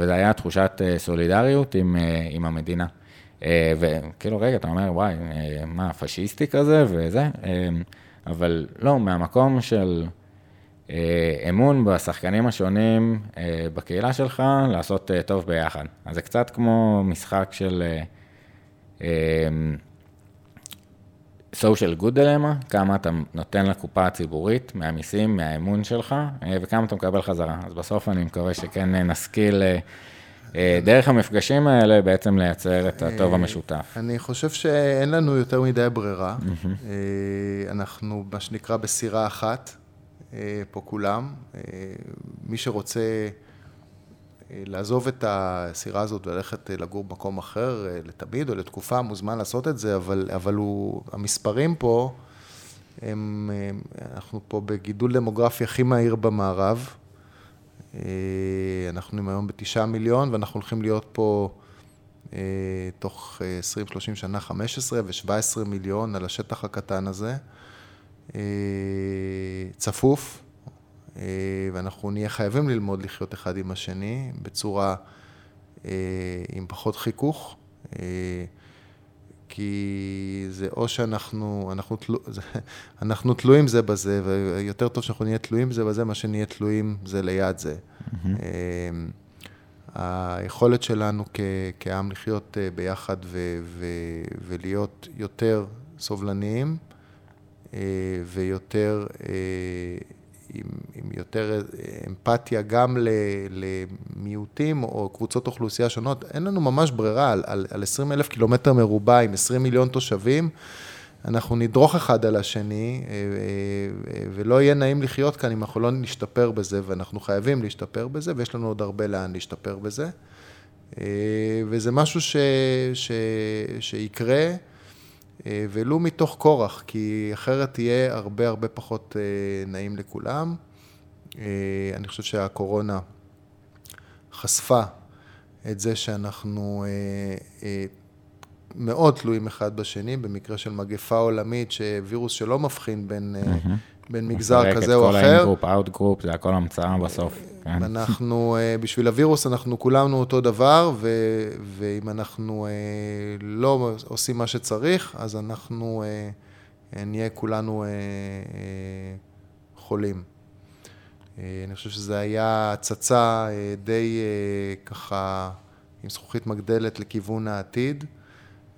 וזה היה תחושת סולידריות עם, עם המדינה. וכאילו, רגע, אתה אומר, וואי, מה, פשיסטי כזה וזה? אבל לא, מהמקום של אמון בשחקנים השונים בקהילה שלך, לעשות טוב ביחד. אז זה קצת כמו משחק של... social good dilemma, כמה אתה נותן לקופה הציבורית מהמיסים, מהאמון שלך, אה, וכמה אתה מקבל חזרה. אז בסוף אני מקווה שכן אה, נשכיל אה, דרך המפגשים האלה בעצם לייצר את הטוב המשותף. אני חושב שאין לנו יותר מדי ברירה. אנחנו, מה שנקרא, בסירה אחת, פה כולם. מי שרוצה לעזוב את הסירה הזאת וללכת אה, לגור במקום אחר אה, לתמיד או לתקופה, מוזמן לעשות את זה, אבל, אבל הוא, המספרים פה, הם, הם, אנחנו פה בגידול דמוגרפי הכי מהיר במערב. אה, אנחנו היום בתשעה מיליון, ואנחנו הולכים להיות פה תוך 20-30 שנה 15 ו-17 מיליון על השטח הקטן הזה. צפוף, ואנחנו נהיה חייבים ללמוד לחיות אחד עם השני בצורה אה, עם פחות חיכוך. אה, כי זה או שאנחנו אנחנו, תלו, אנחנו תלויים זה בזה, ויותר טוב שאנחנו נהיה תלויים זה בזה, מה שנהיה תלויים זה ליד זה. Mm-hmm. היכולת שלנו כ, כעם לחיות אה, ביחד ו, ו, ולהיות יותר סובלניים אה, ויותר עם, עם יותר אמפתיה גם למיעוטים או קבוצות אוכלוסייה שונות. אין לנו ממש ברירה, על, על, על 20 אלף קילומטר מרובע עם 20 מיליון תושבים, אנחנו נדרוך אחד על השני, אה, אה, ולא יהיה נעים לחיות כאן אם אנחנו לא נשתפר בזה, ואנחנו חייבים להשתפר בזה, ויש לנו עוד הרבה לאן להשתפר בזה. אה, וזה משהו ש, ש, שיקרה. אה, ולו מתוך כורח, כי אחרת תהיה הרבה הרבה פחות אה, נעים לכולם. אה, אני חושב שהקורונה חשפה את זה שאנחנו מאוד תלויים אחד בשני, במקרה של מגפה עולמית, שווירוס שלא מבחין בין, mm-hmm. בין מגזר כזה או אחר. מפרק את כל ה in-group, out-group, זה הכל המצאה בסוף. כן. אנחנו, אה, בשביל הווירוס אנחנו כולנו אותו דבר, ו, ואם אנחנו אה, לא עושים מה שצריך, אז אנחנו אה, נהיה כולנו חולים. אני חושב שזה היה הצצה די ככה עם זכוכית מגדלת לכיוון העתיד,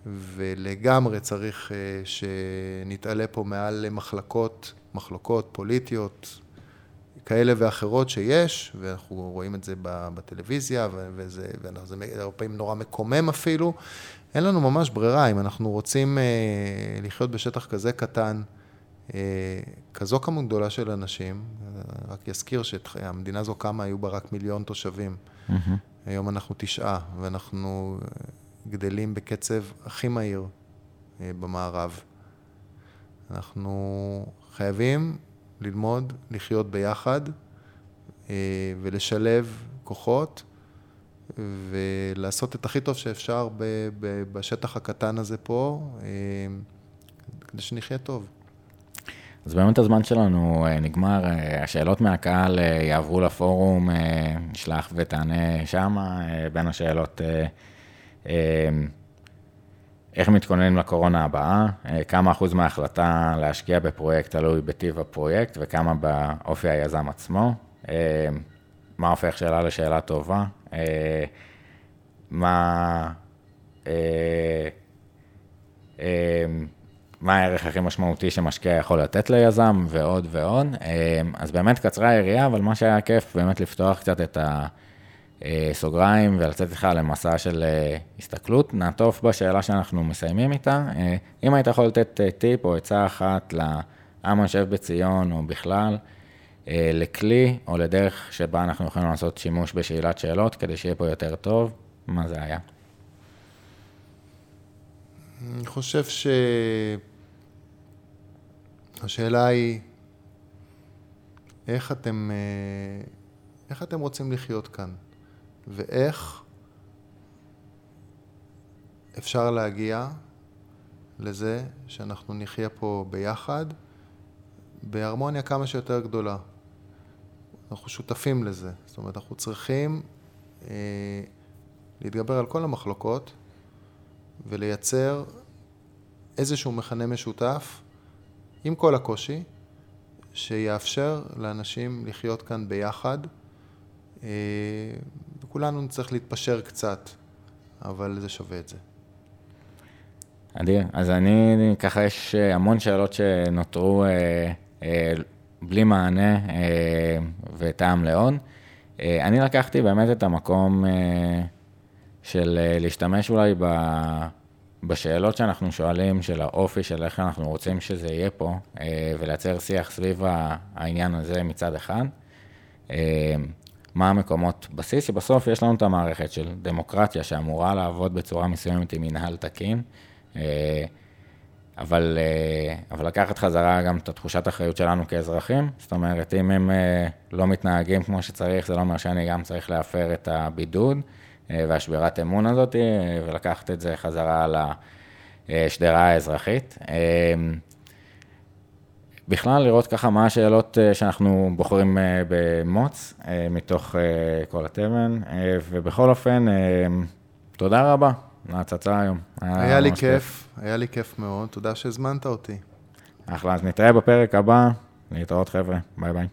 ולגמרי צריך שנתעלה פה מעל מחלקות, מחלוקות פוליטיות, כאלה ואחרות שיש, ואנחנו רואים את זה בטלוויזיה, וזה, וזה הרבה פעמים נורא מקומם אפילו. אין לנו ממש ברירה, אם אנחנו רוצים אה, לחיות בשטח כזה קטן, אה, כזו כמות גדולה של אנשים, רק אזכיר שהמדינה הזו קמה, היו בה רק מיליון תושבים. Mm-hmm. היום אנחנו תשעה, ואנחנו גדלים בקצב הכי מהיר אה, במערב. אנחנו חייבים ללמוד לחיות ביחד אה, ולשלב כוחות ולעשות את הכי טוב שאפשר בשטח הקטן הזה פה, אה, כדי שנחיה טוב. אז באמת הזמן שלנו אה, נגמר, השאלות מהקהל יעברו לפורום, נשלח ותענה שמה, בין השאלות איך מתכוננים לקורונה הבאה, אה, כמה אחוז מההחלטה להשקיע בפרויקט תלוי בטיב הפרויקט וכמה באופי היזם עצמו, אה, מה הופך שאלה לשאלה טובה, אה, מה, מה הערך הכי משמעותי שמשקיע יכול לתת ליזם? ועוד ועוד. אז באמת קצרה היריעה, אבל מה שהיה כיף באמת לפתוח קצת את ה... אה, סוגריים ולצאת איתך למסע של אה, הסתכלות. נעטוף בשאלה שאנחנו מסיימים איתה. אה, אם היית יכול לתת טיפ או עצה אחת לעם היושב בציון או בכלל, לכלי או לדרך שבה אנחנו יכולים לעשות שימוש בשאלת שאלות כדי שיהיה פה יותר טוב, מה זה היה? אני חושב שהשאלה היא, איך אתם, איך אתם רוצים לחיות כאן? ואיך אפשר להגיע לזה שאנחנו נחיה פה ביחד בהרמוניה כמה שיותר גדולה. אנחנו שותפים לזה. זאת אומרת, אנחנו צריכים אה, להתגבר על כל המחלוקות ולייצר איזשהו מכנה משותף עם כל הקושי שיאפשר לאנשים לחיות כאן ביחד. אה, וכולנו נצטרך להתפשר קצת, אבל זה שווה את זה. אדיר. אז אני, ככה יש אה, המון שאלות שנותרו אה, אה, בלי מענה אה, וטעם לעוד. אה, אני לקחתי באמת את המקום אה, של אה, להשתמש אולי ב, בשאלות שאנחנו שואלים, של האופי, של איך אנחנו רוצים שזה יהיה פה, אה, ולייצר שיח סביב העניין הזה מצד אחד. אה, מה המקומות בסיס, שבסוף יש לנו את המערכת של דמוקרטיה שאמורה לעבוד בצורה מסוימת עם מנהל תקין, אה, אבל, אה, אבל לקחת חזרה גם את התחושת האחריות שלנו כאזרחים, זאת אומרת, אם הם אה, לא מתנהגים כמו שצריך, זה לא אומר שאני גם צריך להפר את הבידוד והשבירת אמון הזאת, ולקחת את זה חזרה לשדרה האזרחית. בכלל, לראות ככה מה השאלות אה, שאנחנו בוחרים אה, במוץ, אה, מתוך כל התבן, ובכל אופן, תודה רבה על ההצצה היום. היה לי ממש כיף, היה לי כיף מאוד, תודה שהזמנת אותי. אחלה, אז נתראה בפרק הבא, להתראות חבר'ה, ביי ביי.